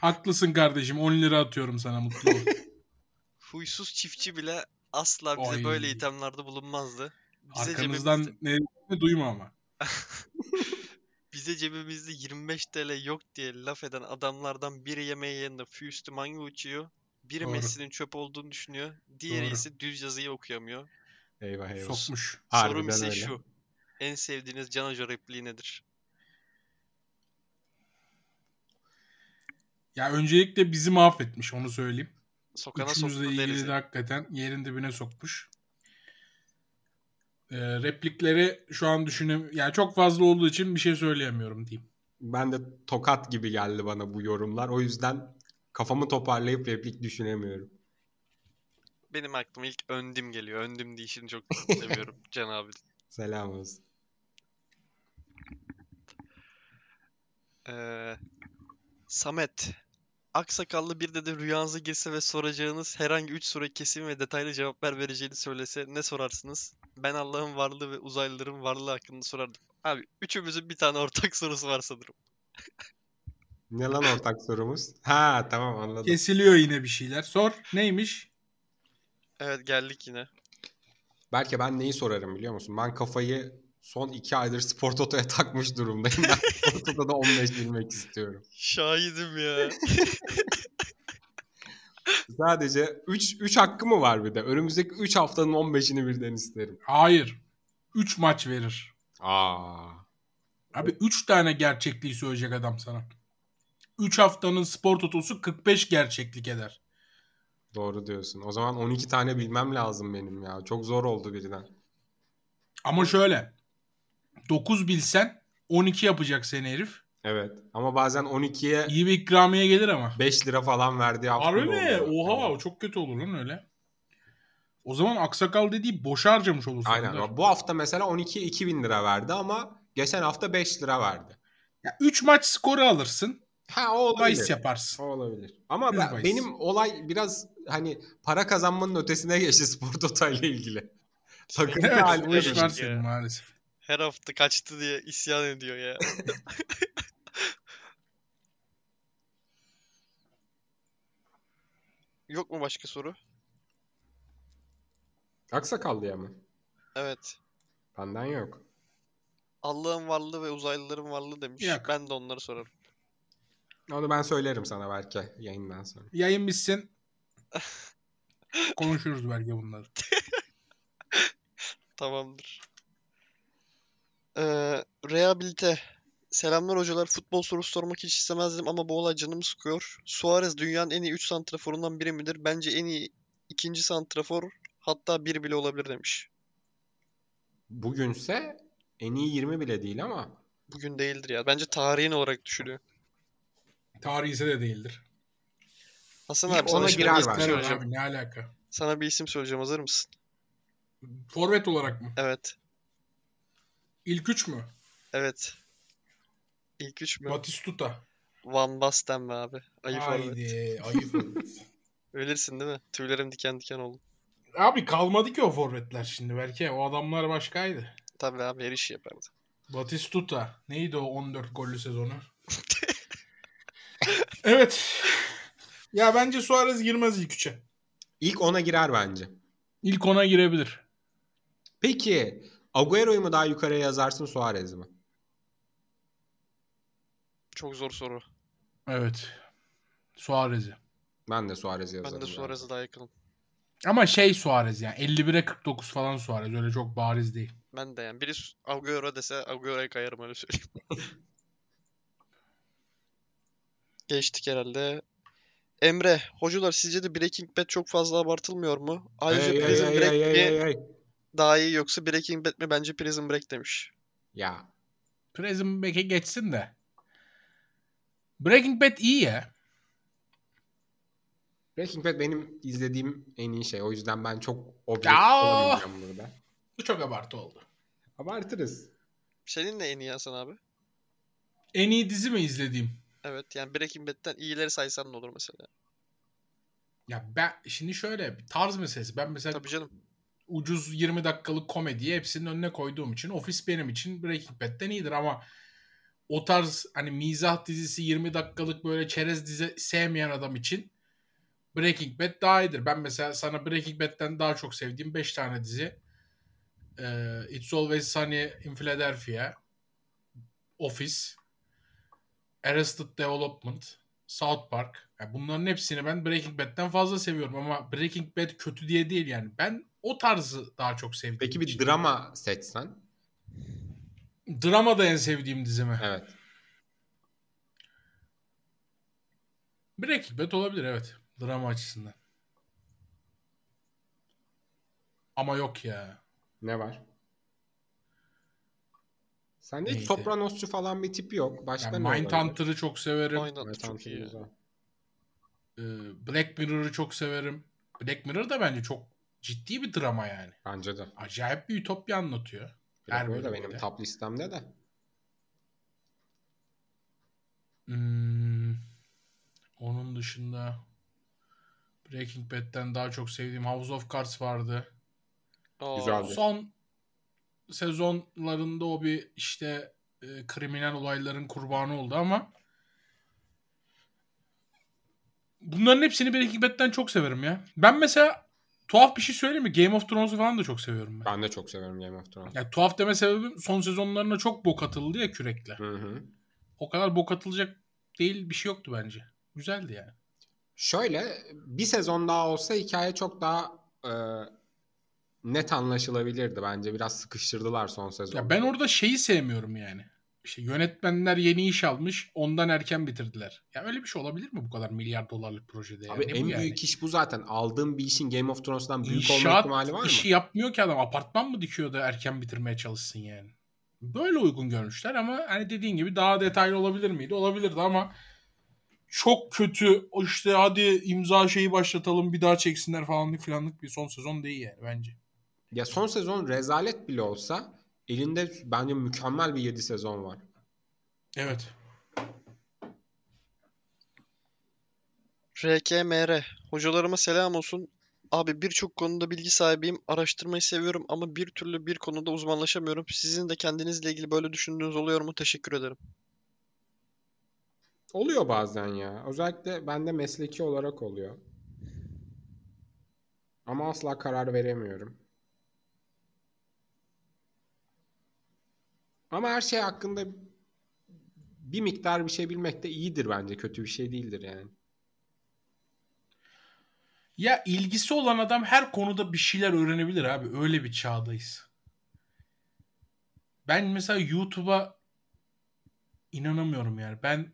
Haklısın kardeşim 10 lira atıyorum sana mutlu ol. Huysuz çiftçi bile asla bize Ay. böyle ithamlarda bulunmazdı. Bize Arkanızdan cebimizde, ne duyma ama. bize cebimizde 25 TL yok diye laf eden adamlardan biri yemeği yanında füstü manga uçuyor. Biri Doğru. Messi'nin çöp olduğunu düşünüyor. Diğeri Doğru. ise düz yazıyı okuyamıyor. Eyvah eyvah. Sokmuş. Sorum ise öyle. şu. En sevdiğiniz Can Hoca repliği nedir? Ya öncelikle bizi mahvetmiş onu söyleyeyim. Sokana Üçümüzle soktu ilgili de hakikaten yerin dibine sokmuş. Ee, replikleri şu an düşünem yani çok fazla olduğu için bir şey söyleyemiyorum diyeyim. Ben de tokat gibi geldi bana bu yorumlar. O yüzden kafamı toparlayıp replik düşünemiyorum. Benim aklıma ilk öndim geliyor. Öndim deyişini çok seviyorum Can abi. Selam olsun. Ee, Samet. Aksakallı bir de rüyanıza girse ve soracağınız herhangi 3 soruya kesin ve detaylı cevaplar vereceğini söylese ne sorarsınız? Ben Allah'ın varlığı ve uzaylıların varlığı hakkında sorardım. Abi üçümüzün bir tane ortak sorusu var sanırım. Ne lan ortak sorumuz? Ha tamam anladım. Kesiliyor yine bir şeyler. Sor. Neymiş? Evet geldik yine. Belki ben neyi sorarım biliyor musun? Ben kafayı son iki aydır Spor Toto'ya takmış durumdayım. Ben Spor Toto'da 15 bilmek istiyorum. Şahidim ya. Sadece 3 3 hakkı mı var bir de? Önümüzdeki 3 haftanın 15'ini birden isterim. Hayır. 3 maç verir. Aa. Abi 3 tane gerçekliği söyleyecek adam sana. 3 haftanın spor totosu 45 gerçeklik eder. Doğru diyorsun. O zaman 12 tane bilmem lazım benim ya. Çok zor oldu birden. Ama şöyle. 9 bilsen 12 yapacak seni herif. Evet. Ama bazen 12'ye İyi bir ikramiye gelir ama. 5 lira falan verdiği hafta Harbi mi? Oha Evet. çok kötü olur lan öyle. O zaman aksakal dediği boşa harcamış olursun. Aynen. Önder. Bu hafta mesela 12 2000 lira verdi ama geçen hafta 5 lira verdi. Ya 3 maç skoru alırsın. Ha o olabilir. Bahis yaparsın. O olabilir. Ama ben- bahis. benim olay biraz hani para kazanmanın ötesine geçti spor toto ile ilgili. Takım Evet o iş var senin maalesef. Her hafta kaçtı diye isyan ediyor ya. Yok mu başka soru? Aksakallıya mı? Evet. Benden yok. Allah'ın varlığı ve uzaylıların varlığı demiş. Yok. Ben de onları sorarım. Onu ben söylerim sana belki yayından sonra. Yayın bitsin. Konuşuruz belki bunları. Tamamdır. Ee, rehabilite. Selamlar hocalar. Futbol sorusu sormak hiç istemezdim ama bu olay canımı sıkıyor. Suarez dünyanın en iyi 3 santraforundan biri midir? Bence en iyi ikinci santrafor hatta bir bile olabilir demiş. Bugünse en iyi 20 bile değil ama Bugün değildir ya. Bence tarihin olarak düşünüyor. Tarihi ise de değildir. Hasan abi sana şimdi bir isim söyleyeceğim. abi ne alaka? Sana bir isim söyleyeceğim. Hazır mısın? Forvet olarak mı? Evet. İlk üç mü? Evet. İlk üç mü? Batistuta. Van Basten mi abi? Ayı. Haydi ayı. Ölürsün değil mi? Tüylerim diken diken oldu. Abi kalmadı ki o forvetler şimdi belki. O adamlar başkaydı. Tabii abi her işi yapardı. Batistuta. Neydi o 14 gollü sezonu? evet. Ya bence Suarez girmez ilk üçe. ilk ona girer bence. İlk ona girebilir. Peki Agüero'yu mu daha yukarıya yazarsın Suarez mi? Çok zor soru. Evet. Suarez'i. Ben de Suarez'i yazarım. Ben de. Suarez'e daha yakınım. Ama şey Suarez yani 51'e 49 falan Suarez öyle çok bariz değil. Ben de yani. Biri Agüero dese Agüero'ya kayarım öyle söyleyeyim. Geçtik herhalde. Emre, hocalar sizce de Breaking Bad çok fazla abartılmıyor mu? Ayrıca Hey, hey, Prison hey, Break hey, mi hey, hey. Daha iyi yoksa Breaking Bad mi? Bence Prison Break demiş. Ya Prison Break'e geçsin de. Breaking Bad iyi ya. Breaking Bad benim izlediğim en iyi şey. O yüzden ben çok objektif Ya! olamayacağım burada. Bu çok abartı oldu. Abartırız. Senin ne en iyi Hasan abi? En iyi dizi mi izlediğim? Evet yani Breaking Bad'den iyileri saysan ne olur mesela? Ya ben şimdi şöyle bir tarz meselesi. Ben mesela Tabii canım. Ucuz 20 dakikalık komediyi hepsinin önüne koyduğum için Office benim için Breaking Bad'den iyidir ama o tarz hani mizah dizisi 20 dakikalık böyle çerez dizi sevmeyen adam için Breaking Bad daha iyidir. Ben mesela sana Breaking Bad'den daha çok sevdiğim 5 tane dizi ee, It's Always Sunny in Philadelphia Office Arrested Development South Park. Yani bunların hepsini ben Breaking Bad'den fazla seviyorum ama Breaking Bad kötü diye değil yani. Ben o tarzı daha çok sevdiğim Peki bir için. drama seçsen? Drama da en sevdiğim dizimi. Evet. Breaking Bad olabilir evet. Drama açısından. Ama yok ya. Ne var? Sende hiç? Sopranosçu falan bir tipi yok. Başka Yani ne? Mindhunter'ı çok severim. Evet, çok iyi. güzel. Ee, Black Mirror'ı çok severim. Black Mirror da bence çok ciddi bir drama yani. Bence de. Acayip bir ütopya anlatıyor. Her Mirror da bölümde. benim top listemde de. Hmm, onun dışında Breaking Bad'den daha çok sevdiğim House of Cards vardı. Aa, Güzeldi. Son sezonlarında o bir işte e, kriminal olayların kurbanı oldu ama bunların hepsini Breaking Bad'den çok severim ya. Ben mesela tuhaf bir şey söyleyeyim mi? Game of Thrones'u falan da çok seviyorum ben. Ben de çok severim Game of Thrones. Yani tuhaf deme sebebim son sezonlarına çok bok atıldı ya kürekle. Hı hı. O kadar bok atılacak değil bir şey yoktu bence. Güzeldi yani. Şöyle bir sezon daha olsa hikaye çok daha e, net anlaşılabilirdi bence. Biraz sıkıştırdılar son sezon. Ya ben orada şeyi sevmiyorum yani. İşte yönetmenler yeni iş almış, ondan erken bitirdiler. Ya öyle bir şey olabilir mi bu kadar milyar dolarlık projede? Abi Ne en bu yani? büyük iş bu zaten. Aldığın bir işin Game of Thrones'tan büyük olma İnşaat ihtimali var mı? işi yapmıyor ki adam. Apartman mı dikiyor da erken bitirmeye çalışsın yani. Böyle uygun görmüşler ama hani dediğin gibi daha detaylı olabilir miydi? Olabilirdi ama çok kötü işte hadi imza şeyi başlatalım bir daha çeksinler falanlık filanlık bir son sezon değil yani bence. Ya son sezon rezalet bile olsa elinde bence mükemmel bir 7 sezon var. Evet. RKMR. Hocalarıma selam olsun. Abi birçok konuda bilgi sahibiyim. Araştırmayı seviyorum ama bir türlü bir konuda uzmanlaşamıyorum. Sizin de kendinizle ilgili böyle düşündüğünüz oluyor mu? Teşekkür ederim. Oluyor bazen ya. Özellikle bende mesleki olarak oluyor. Ama asla karar veremiyorum. Ama her şey hakkında bir miktar bir şey bilmek de iyidir bence. Kötü bir şey değildir yani. Ya ilgisi olan adam her konuda bir şeyler öğrenebilir abi. Öyle bir çağdayız. Ben mesela YouTube'a inanamıyorum yani. Ben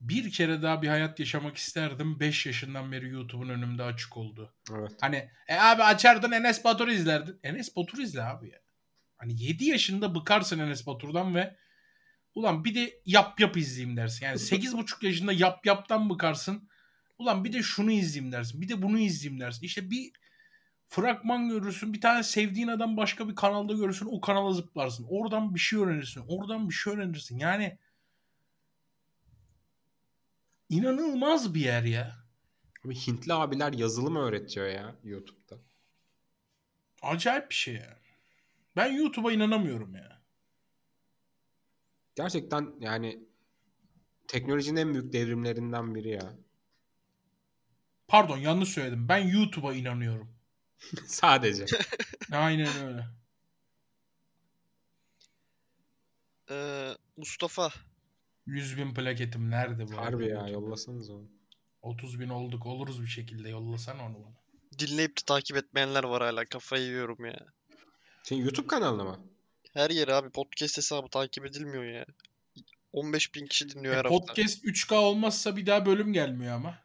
bir kere daha bir hayat yaşamak isterdim. 5 yaşından beri YouTube'un önümde açık oldu. Evet. Hani e abi açardın Enes Batur'u izlerdin. Enes Batur izle abi ya. Hani 7 yaşında bıkarsın Enes Batur'dan ve ulan bir de yap yap izleyeyim dersin. Yani 8,5 yaşında yap yaptan bıkarsın. Ulan bir de şunu izleyeyim dersin. Bir de bunu izleyeyim dersin. İşte bir fragman görürsün. Bir tane sevdiğin adam başka bir kanalda görürsün. O kanala zıplarsın. Oradan bir şey öğrenirsin. Oradan bir şey öğrenirsin. Yani inanılmaz bir yer ya. Abi Hintli abiler yazılım öğretiyor ya YouTube'da. Acayip bir şey ya. Ben YouTube'a inanamıyorum ya. Gerçekten yani teknolojinin en büyük devrimlerinden biri ya. Pardon yanlış söyledim. Ben YouTube'a inanıyorum. Sadece. Aynen öyle. Ee, Mustafa. 100 bin plaketim nerede bu? Harbi ya yollasanız onu. 30 bin olduk. Oluruz bir şekilde. Yollasan onu bana. Dinleyip de takip etmeyenler var hala. Kafayı yiyorum ya. Senin YouTube kanalına mı? Her yere abi podcast hesabı takip edilmiyor ya. 15 bin kişi dinliyor E, her hafta. podcast 3K olmazsa bir daha bölüm gelmiyor ama.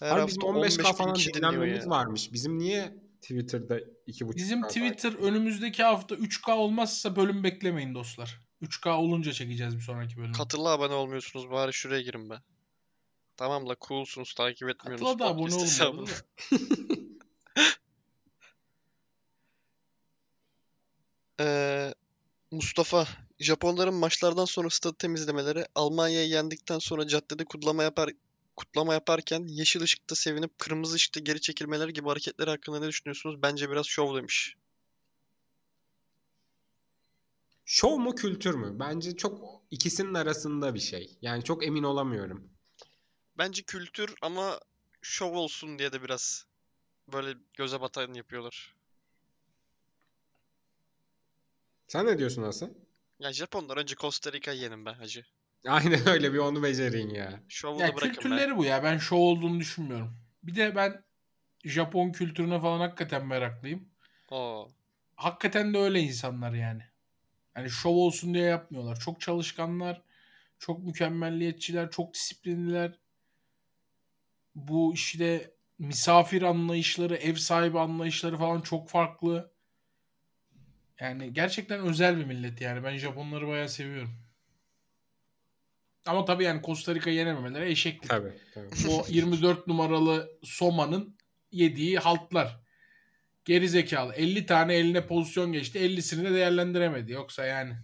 Her hafta bizim 15 15K bin falan kişi dinliyor dinlenmemiz varmış. Bizim niye Twitter'da 2.5K Bizim var? Twitter önümüzdeki hafta 3K olmazsa bölüm beklemeyin dostlar. 3K olunca çekeceğiz bir sonraki bölümü. Katıla abone olmuyorsunuz bari şuraya girin be. Tamam la coolsunuz takip etmiyorsunuz. Katıla da abone podcast olun. bu hesabını. arada. Ee, Mustafa, Japonların maçlardan sonra stadı temizlemeleri, Almanya'yı yendikten sonra caddede kutlama yapar kutlama yaparken yeşil ışıkta sevinip kırmızı ışıkta geri çekilmeleri gibi hareketleri hakkında ne düşünüyorsunuz? Bence biraz şov demiş. Şov mu kültür mü? Bence çok ikisinin arasında bir şey. Yani çok emin olamıyorum. Bence kültür ama şov olsun diye de biraz böyle göze batan yapıyorlar. Sen ne diyorsun Hasan? Ya Japonlar önce Costa Rica'yı yenin be hacı. Aynen öyle bir onu becerin ya. Şovu Ya da bırakın be. kültürleri bu ya. Ben şov olduğunu düşünmüyorum. Bir de ben Japon kültürüne falan hakikaten meraklıyım. Oo. Hakikaten de öyle insanlar yani. Hani şov olsun diye yapmıyorlar. Çok çalışkanlar, çok mükemmelliyetçiler, çok disiplinliler. Bu işte misafir anlayışları, ev sahibi anlayışları falan çok farklı. Yani gerçekten özel bir millet yani. Ben Japonları bayağı seviyorum. Ama tabii yani Costa Rica yenememeleri eşeklik. Tabii. tabii. O 24 numaralı Soma'nın yediği haltlar. Geri zekalı. 50 tane eline pozisyon geçti. 50'sini de değerlendiremedi. Yoksa yani.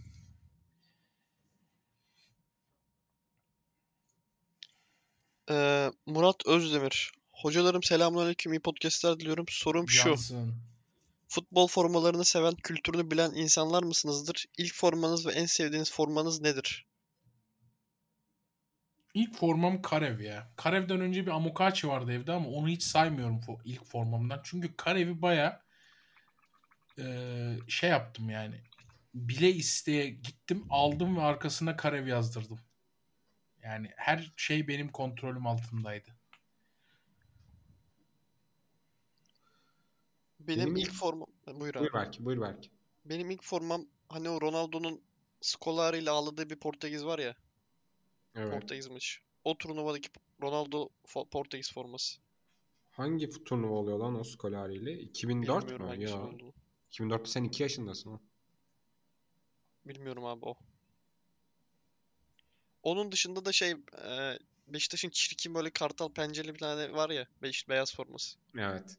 Ee, Murat Özdemir. Hocalarım selamünaleyküm. iyi podcastler diliyorum. Sorum şu. Futbol formalarını seven, kültürünü bilen insanlar mısınızdır? İlk formanız ve en sevdiğiniz formanız nedir? İlk formam Karev ya. Karev'den önce bir Amokachi vardı evde ama onu hiç saymıyorum ilk formamdan. Çünkü Karev'i baya şey yaptım yani. Bile isteye gittim aldım ve arkasına Karev yazdırdım. Yani her şey benim kontrolüm altındaydı. Benim, Benim ilk formam... Buyur abi. Buyur belki, buyur belki. Benim ilk formam hani o Ronaldo'nun Scolari ile ağladığı bir Portekiz var ya. Evet. Portekiz maçı. O turnuvadaki Ronaldo fo- Portekiz forması. Hangi turnuva oluyor lan o Scolari ile? 2004 Bilmiyorum mü? hangisi Ya. olduğunu. 2004'te sen 2 yaşındasın. ha. Bilmiyorum abi o. Onun dışında da şey e, Beşiktaş'ın çirkin böyle kartal pencereli bir tane var ya. Beş, beyaz forması. Evet.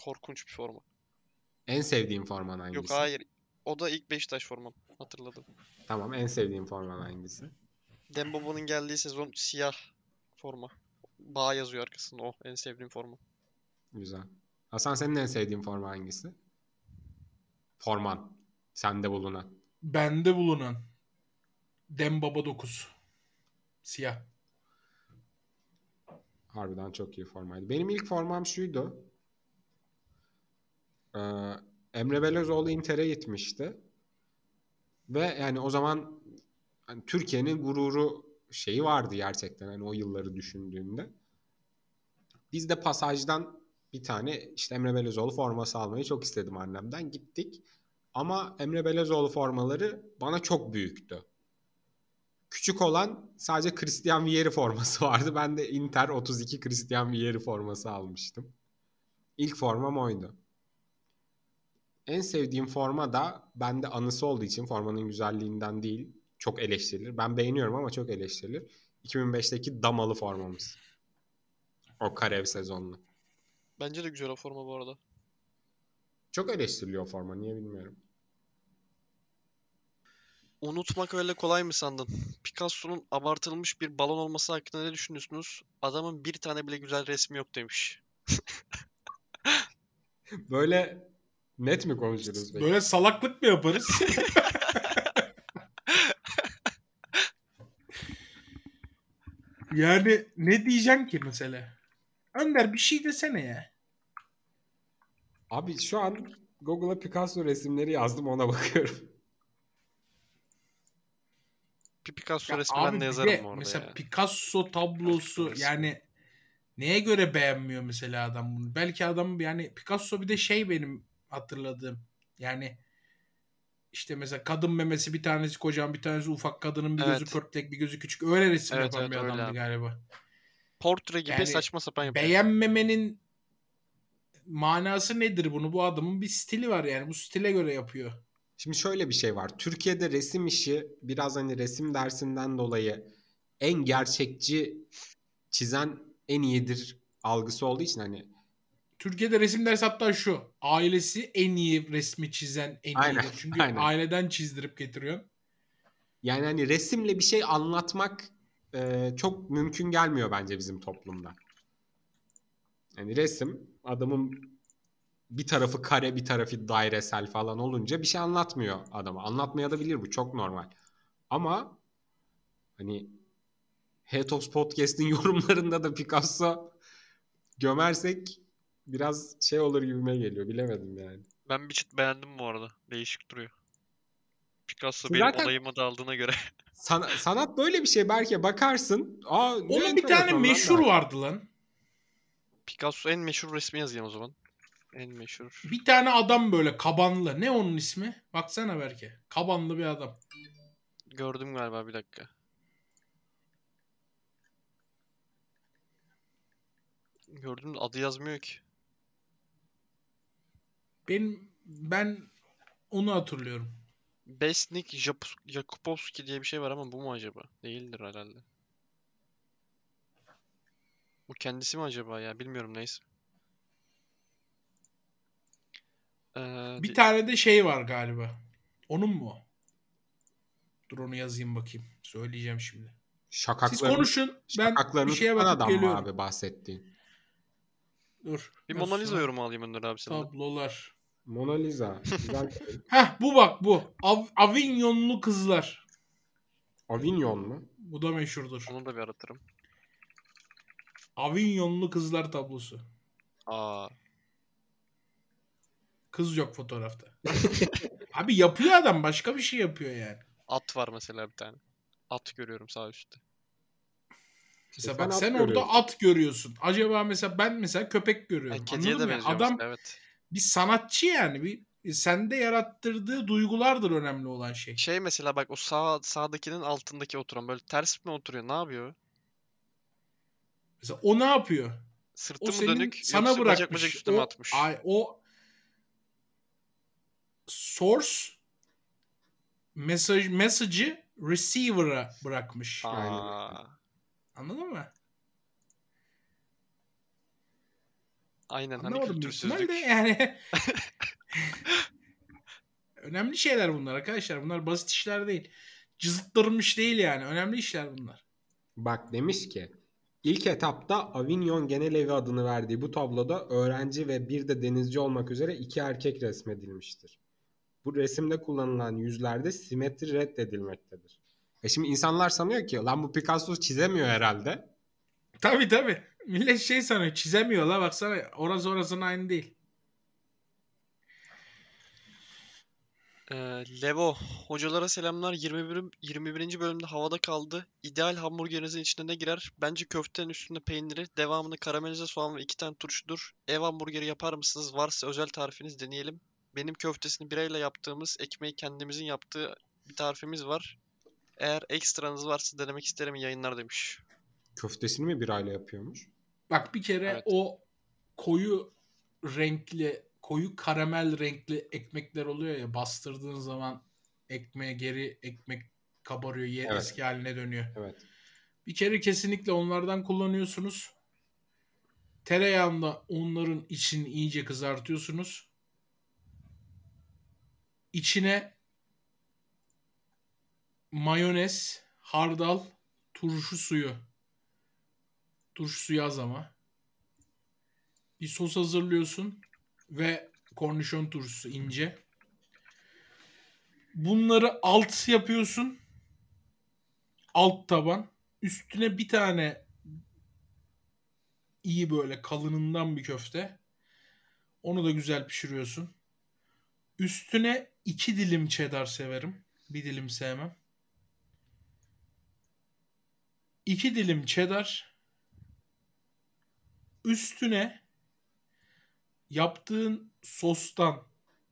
Korkunç bir forma. En sevdiğin forman hangisi? Yok hayır. O da ilk Beşiktaş formam. Hatırladım. Tamam en sevdiğin forman hangisi? Dembaba'nın geldiği sezon siyah forma. Bağ yazıyor arkasında o. En sevdiğim forma. Güzel. Hasan senin en sevdiğin forma hangisi? Forman. Sende bulunan. Bende bulunan Dembaba 9. Siyah. Harbiden çok iyi formaydı. Benim ilk formam şuydu. Ee, Emre Belözoğlu Inter'e gitmişti. Ve yani o zaman hani Türkiye'nin gururu şeyi vardı gerçekten hani o yılları düşündüğünde. Biz de pasajdan bir tane işte Emre Belözoğlu forması almayı çok istedim annemden. Gittik. Ama Emre Belözoğlu formaları bana çok büyüktü. Küçük olan sadece Christian Vieri forması vardı. Ben de Inter 32 Christian Vieri forması almıştım. İlk formam oydu. En sevdiğim forma da bende anısı olduğu için formanın güzelliğinden değil çok eleştirilir. Ben beğeniyorum ama çok eleştirilir. 2005'teki damalı formamız. O Karev sezonlu. Bence de güzel o forma bu arada. Çok eleştiriliyor forma niye bilmiyorum. Unutmak öyle kolay mı sandın? Picasso'nun abartılmış bir balon olması hakkında ne düşünüyorsunuz? Adamın bir tane bile güzel resmi yok demiş. Böyle net mi konuşuruz? peki? Böyle salaklık mı yaparız? yani ne diyeceksin ki mesela? Önder bir şey desene ya. Abi şu an Google'a Picasso resimleri yazdım ona bakıyorum. Bir Picasso Ya resmi abi ben bir de yazarım arada mesela ya. Picasso tablosu Picasso yani neye göre beğenmiyor mesela adam bunu? Belki adam yani Picasso bir de şey benim hatırladığım. Yani işte mesela kadın memesi bir tanesi kocaman bir tanesi ufak kadının bir gözü Evet. pörtlek bir gözü küçük öyle resim Evet, yapan evet, bir öyle adamdı abi. galiba. Portre gibi Yani saçma sapan yapıyor. Beğenmemenin manası nedir bunu? Bu adamın bir stili var yani bu stile göre yapıyor. Şimdi şöyle bir şey var. Türkiye'de resim işi biraz hani resim dersinden dolayı en gerçekçi çizen en iyidir algısı olduğu için hani Türkiye'de resim dersi hatta şu. Ailesi en iyi resmi çizen en Aynen, iyidir. Çünkü aynen. aileden çizdirip getiriyor. yani hani resimle bir şey anlatmak e, çok mümkün gelmiyor bence bizim toplumda. Yani resim adamın bir tarafı kare bir tarafı dairesel falan olunca bir şey anlatmıyor adama. Anlatmaya da bilir bu çok normal. Ama hani Head Podcast'in yorumlarında da Picasso gömersek biraz şey olur gibime geliyor. Bilemedim yani. Ben bir çıt beğendim bu arada. Değişik duruyor. Picasso Zaten- benim olayıma daldığına göre. San- sanat böyle bir şey belki bakarsın. Aa, ne Onun bir tane meşhur der. vardı lan. Picasso en meşhur resmi yazayım o zaman. En meşhur. Bir tane adam böyle kabanlı. Ne onun ismi? Baksana belki. Kabanlı bir adam. Gördüm galiba bir dakika. Gördüm adı yazmıyor ki. Benim ben onu hatırlıyorum. Besnik Jap- Jakubowski diye bir şey var ama bu mu acaba? Değildir herhalde. Bu kendisi mi acaba ya? Bilmiyorum neyse. Ee, Bir tane de şey var galiba. Onun mu? Dur onu yazayım bakayım. Söyleyeceğim şimdi. Siz Şakaklarını, konuşun. Ben bir şeye bakıp adam geliyorum. abi bahsettiğin? Dur. bir Mona Lisa yorumu alayım Önder abi senden. Tablolar. Mona Lisa. Güzel. Heh bu bak bu. Av- Avignonlu kızlar. Avignon mu? Bu da meşhurdur. Onu da bir aratırım. Avignonlu kızlar tablosu. Aa, Kız yok fotoğrafta. Abi yapıyor adam. Başka bir şey yapıyor yani. at var mesela bir tane. At görüyorum sağ üstte. Mesela sen bak at sen orada at görüyorsun. Acaba mesela ben mesela köpek görüyorum. Yani kediye Anladın de mı? benziyor Adam evet. Bir sanatçı yani. Bir e, sende yarattırdığı duygulardır önemli olan şey. Şey mesela bak o sağ sağdakinin altındaki oturan böyle ters mi oturuyor? Ne yapıyor? Mesela o ne yapıyor? Sırtı O mı senin dönük sana yoksa bırakmış. bacak bacak üstüne mi o, atmış? ay- o source mesaj mesajı receiver'a bırakmış. Aa, Anladın mı? Aynen hani Anlamadım ihtimalle kültürsüzlük. yani. Önemli şeyler bunlar arkadaşlar. Bunlar basit işler değil. Cızıttırmış değil yani. Önemli işler bunlar. Bak demiş ki ilk etapta Avignon Genel Evi adını verdiği bu tabloda öğrenci ve bir de denizci olmak üzere iki erkek resmedilmiştir. Bu resimde kullanılan yüzlerde simetri reddedilmektedir. E şimdi insanlar sanıyor ki lan bu Picasso çizemiyor herhalde. Tabii tabii. Millet şey sanıyor. Çizemiyor la baksana. Orası orasının aynı değil. Ee, Levo, hocalara selamlar. 21. 21. bölümde havada kaldı. İdeal hamburgerinizin içine ne girer? Bence köftenin üstünde peyniri, devamında karamelize soğan ve iki tane turşudur. Ev hamburgeri yapar mısınız? Varsa özel tarifiniz deneyelim. Benim köftesini birayla yaptığımız, ekmeği kendimizin yaptığı bir tarifimiz var. Eğer ekstranız varsa denemek isterim yayınlar demiş. Köftesini mi birayla yapıyormuş? Bak bir kere Evet. o koyu renkli, koyu karamel renkli ekmekler oluyor ya bastırdığın zaman ekmeğe geri ekmek kabarıyor, ye- Evet. eski haline dönüyor. Evet. Bir kere kesinlikle onlardan kullanıyorsunuz. Tereyağında onların içini iyice kızartıyorsunuz. İçine mayonez, hardal, turşu suyu. Turşu suyu az ama. Bir sos hazırlıyorsun ve kornişon turşusu ince. Bunları alt yapıyorsun. Alt taban. Üstüne bir tane iyi böyle kalınından bir köfte. Onu da güzel pişiriyorsun. Üstüne iki dilim cheddar severim. Bir dilim sevmem. İki dilim cheddar. Üstüne yaptığın sostan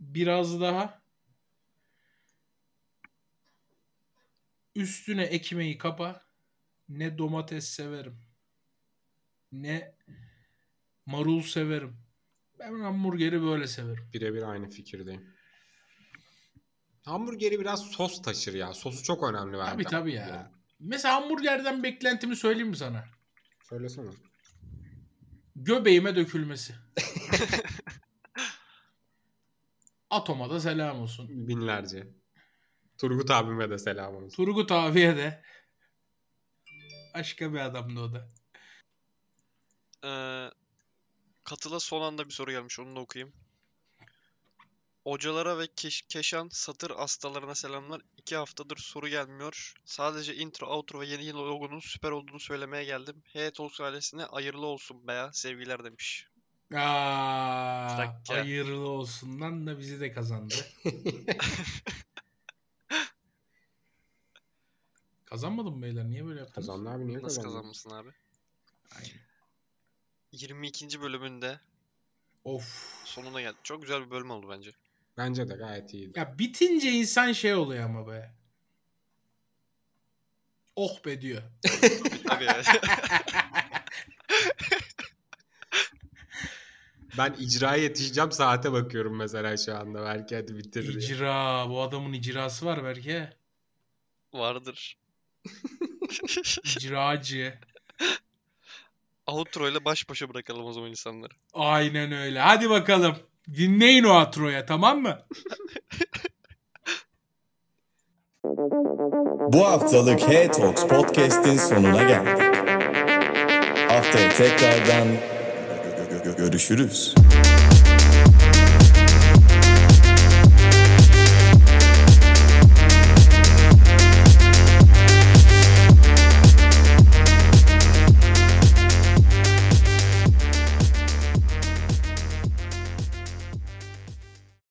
biraz daha üstüne ekmeği kapa. Ne domates severim. Ne marul severim. Ben hamburgeri böyle severim. Birebir aynı fikirdeyim. Hamburgeri biraz sos taşır ya. Sosu çok önemli bence. Tabii tabii ya. Yani. Mesela hamburgerden beklentimi söyleyeyim mi sana? Söylesene. Göbeğime dökülmesi. Atoma da selam olsun. Binlerce. Turgut abime de selam olsun. Turgut abiye de. Başka bir adamdı o da. Ee, katıla son anda bir soru gelmiş. Onu da okuyayım. Hocalara ve keş- Keşan satır hastalarına selamlar. İki haftadır soru gelmiyor. Sadece intro, outro ve yeni yıl logonun süper olduğunu söylemeye geldim. Hey Talks ailesine hayırlı olsun beya. Sevgiler demiş. Aa, hayırlı olsundan da bizi de kazandı. Kazanmadın mı beyler? Niye böyle yaptınız? Kazandı abi niye Nasıl kazanmışsın abi? Aynen. 22. bölümünde Of. sonuna geldik. Çok güzel bir bölüm oldu bence. Bence de gayet iyiydi. Ya bitince insan şey oluyor ama be. Oh be diyor. Tabii. Ben icraya yetişeceğim saate bakıyorum mesela şu anda. Belki hadi bitir diye. İcra. Bu adamın icrası var belki. Vardır. İcracı. Outro ile baş başa bırakalım o zaman insanları. Aynen öyle. Hadi bakalım. Dinleyin o atroya tamam mı? Bu haftalık Hey Talks Podcast'in sonuna geldik. Haftaya tekrardan gö- gö- gö- görüşürüz.